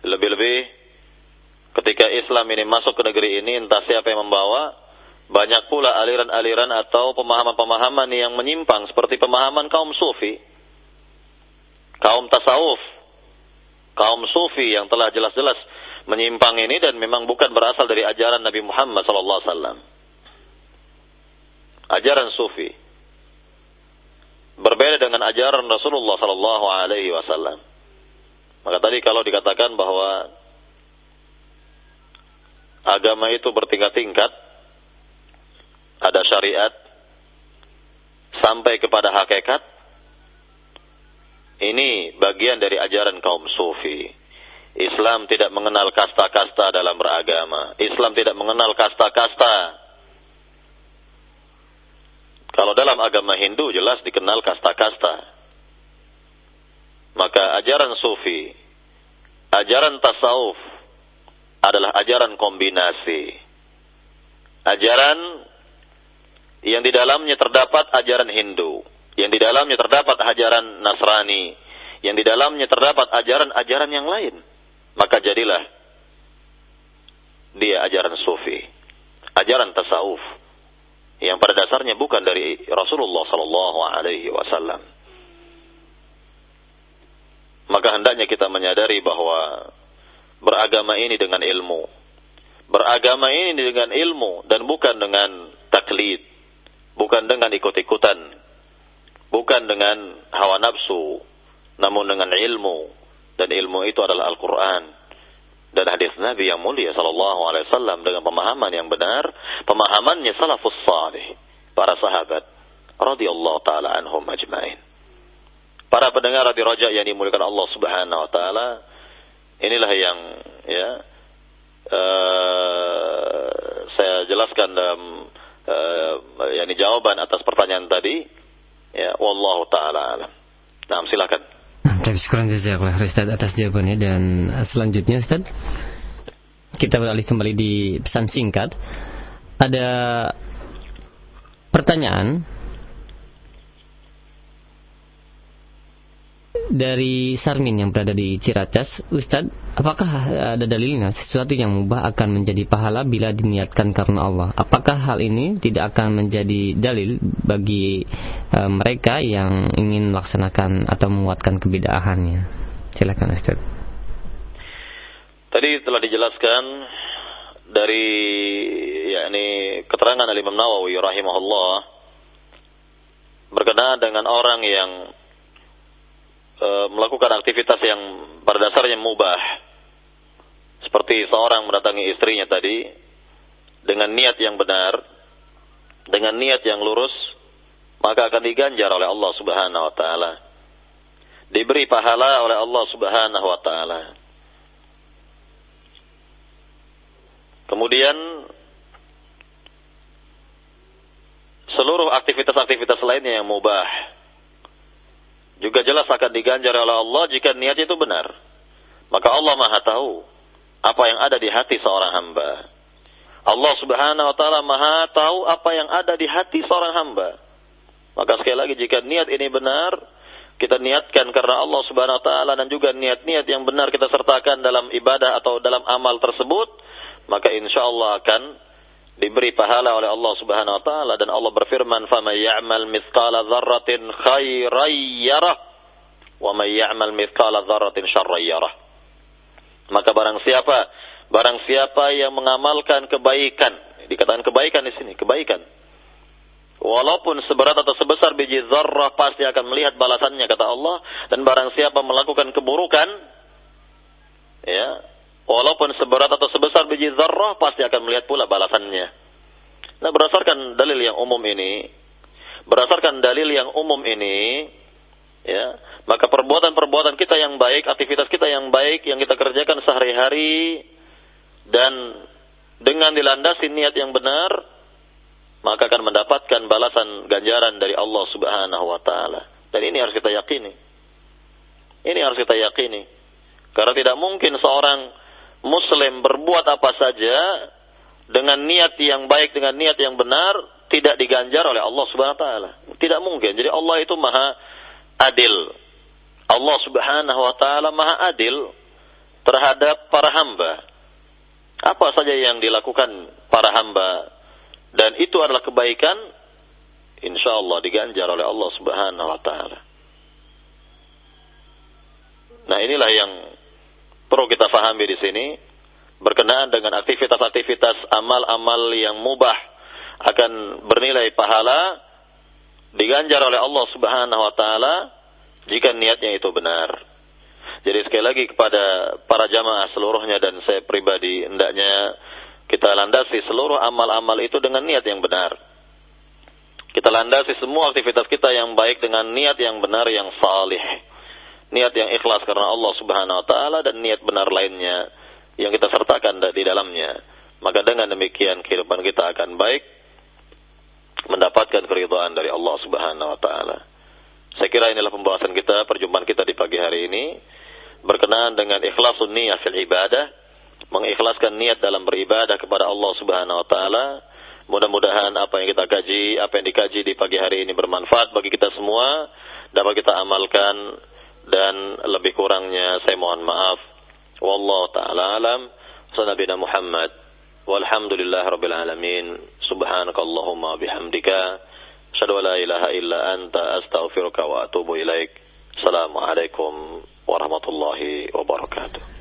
Lebih-lebih ketika Islam ini masuk ke negeri ini entah siapa yang membawa banyak pula aliran-aliran atau pemahaman-pemahaman yang menyimpang seperti pemahaman kaum sufi kaum tasawuf kaum sufi yang telah jelas-jelas menyimpang ini dan memang bukan berasal dari ajaran Nabi Muhammad wasallam ajaran sufi berbeda dengan ajaran Rasulullah sallallahu alaihi wasallam maka tadi kalau dikatakan bahwa agama itu bertingkat-tingkat, ada syariat sampai kepada hakikat. Ini bagian dari ajaran kaum sufi. Islam tidak mengenal kasta-kasta dalam beragama. Islam tidak mengenal kasta-kasta. Kalau dalam agama Hindu jelas dikenal kasta-kasta. Maka ajaran sufi, ajaran tasawuf, adalah ajaran kombinasi. Ajaran yang di dalamnya terdapat ajaran Hindu, yang di dalamnya terdapat ajaran Nasrani, yang di dalamnya terdapat ajaran-ajaran yang lain. Maka jadilah dia ajaran sufi, ajaran tasawuf yang pada dasarnya bukan dari Rasulullah sallallahu alaihi wasallam. Maka hendaknya kita menyadari bahwa beragama ini dengan ilmu. Beragama ini dengan ilmu dan bukan dengan taklid, bukan dengan ikut-ikutan, bukan dengan hawa nafsu, namun dengan ilmu. Dan ilmu itu adalah Al-Quran dan hadis Nabi yang mulia sallallahu alaihi wasallam dengan pemahaman yang benar, pemahamannya salafus salih, para sahabat radhiyallahu taala anhum ajmain. Para pendengar di Raja yang dimuliakan Allah Subhanahu wa taala, Inilah yang ya uh, saya jelaskan dalam uh, yakni jawaban atas pertanyaan tadi. Ya, wallahu taala alam. Nah, silakan. Terima kasih jazakallah Ustaz atas jawabannya dan selanjutnya Ustaz kita beralih kembali di pesan singkat. Ada pertanyaan dari Sarmin yang berada di Ciracas, Ustadz, apakah ada dalilnya sesuatu yang mubah akan menjadi pahala bila diniatkan karena Allah? Apakah hal ini tidak akan menjadi dalil bagi uh, mereka yang ingin melaksanakan atau menguatkan kebidahannya? Silakan Ustadz. Tadi telah dijelaskan dari yakni keterangan dari Imam Nawawi rahimahullah berkenaan dengan orang yang e, melakukan aktivitas yang pada dasarnya mubah. Seperti seorang mendatangi istrinya tadi dengan niat yang benar, dengan niat yang lurus, maka akan diganjar oleh Allah Subhanahu wa taala. Diberi pahala oleh Allah Subhanahu wa taala. Kemudian seluruh aktivitas-aktivitas lainnya yang mubah juga jelas akan diganjar oleh Allah jika niat itu benar. Maka Allah Maha tahu apa yang ada di hati seorang hamba. Allah Subhanahu wa taala Maha tahu apa yang ada di hati seorang hamba. Maka sekali lagi jika niat ini benar, kita niatkan karena Allah Subhanahu wa taala dan juga niat-niat yang benar kita sertakan dalam ibadah atau dalam amal tersebut, maka insya Allah akan diberi pahala oleh Allah Subhanahu wa taala dan Allah berfirman faman ya'mal mithqala dzarratin khairan yarah wa man ya'mal mithqala dzarratin syarran yarah. Maka barang siapa barang siapa yang mengamalkan kebaikan dikatakan kebaikan di sini kebaikan. Walaupun seberat atau sebesar biji zarrah pasti akan melihat balasannya kata Allah. Dan barang siapa melakukan keburukan ya Walaupun seberat atau sebesar biji zarrah pasti akan melihat pula balasannya. Nah, berdasarkan dalil yang umum ini, berdasarkan dalil yang umum ini, ya, maka perbuatan-perbuatan kita yang baik, aktivitas kita yang baik yang kita kerjakan sehari-hari dan dengan dilandasi niat yang benar maka akan mendapatkan balasan ganjaran dari Allah Subhanahu wa taala. Dan ini harus kita yakini. Ini harus kita yakini. Karena tidak mungkin seorang muslim berbuat apa saja dengan niat yang baik, dengan niat yang benar, tidak diganjar oleh Allah Subhanahu wa taala. Tidak mungkin. Jadi Allah itu Maha adil. Allah Subhanahu wa taala Maha adil terhadap para hamba. Apa saja yang dilakukan para hamba dan itu adalah kebaikan, insya Allah diganjar oleh Allah Subhanahu wa Ta'ala. Nah, inilah yang perlu kita fahami di sini berkenaan dengan aktivitas-aktivitas amal-amal yang mubah akan bernilai pahala diganjar oleh Allah Subhanahu wa taala jika niatnya itu benar. Jadi sekali lagi kepada para jamaah seluruhnya dan saya pribadi hendaknya kita landasi seluruh amal-amal itu dengan niat yang benar. Kita landasi semua aktivitas kita yang baik dengan niat yang benar yang salih. Niat yang ikhlas karena Allah Subhanahu wa taala dan niat benar lainnya yang kita sertakan di dalamnya. Maka dengan demikian kehidupan kita akan baik mendapatkan keridhaan dari Allah Subhanahu wa taala. Saya kira inilah pembahasan kita, perjumpaan kita di pagi hari ini berkenaan dengan ikhlasun niat fil ibadah mengikhlaskan niat dalam beribadah kepada Allah Subhanahu wa taala. Mudah-mudahan apa yang kita kaji, apa yang dikaji di pagi hari ini bermanfaat bagi kita semua, dapat kita amalkan dan lebih kurangnya saya mohon maaf. Wallahu taala alam. Sanabina Muhammad. Walhamdulillah rabbil alamin. Subhanakallahumma bihamdika. Asyhadu an la ilaha illa anta astaghfiruka wa atubu ilaik. Assalamualaikum warahmatullahi wabarakatuh.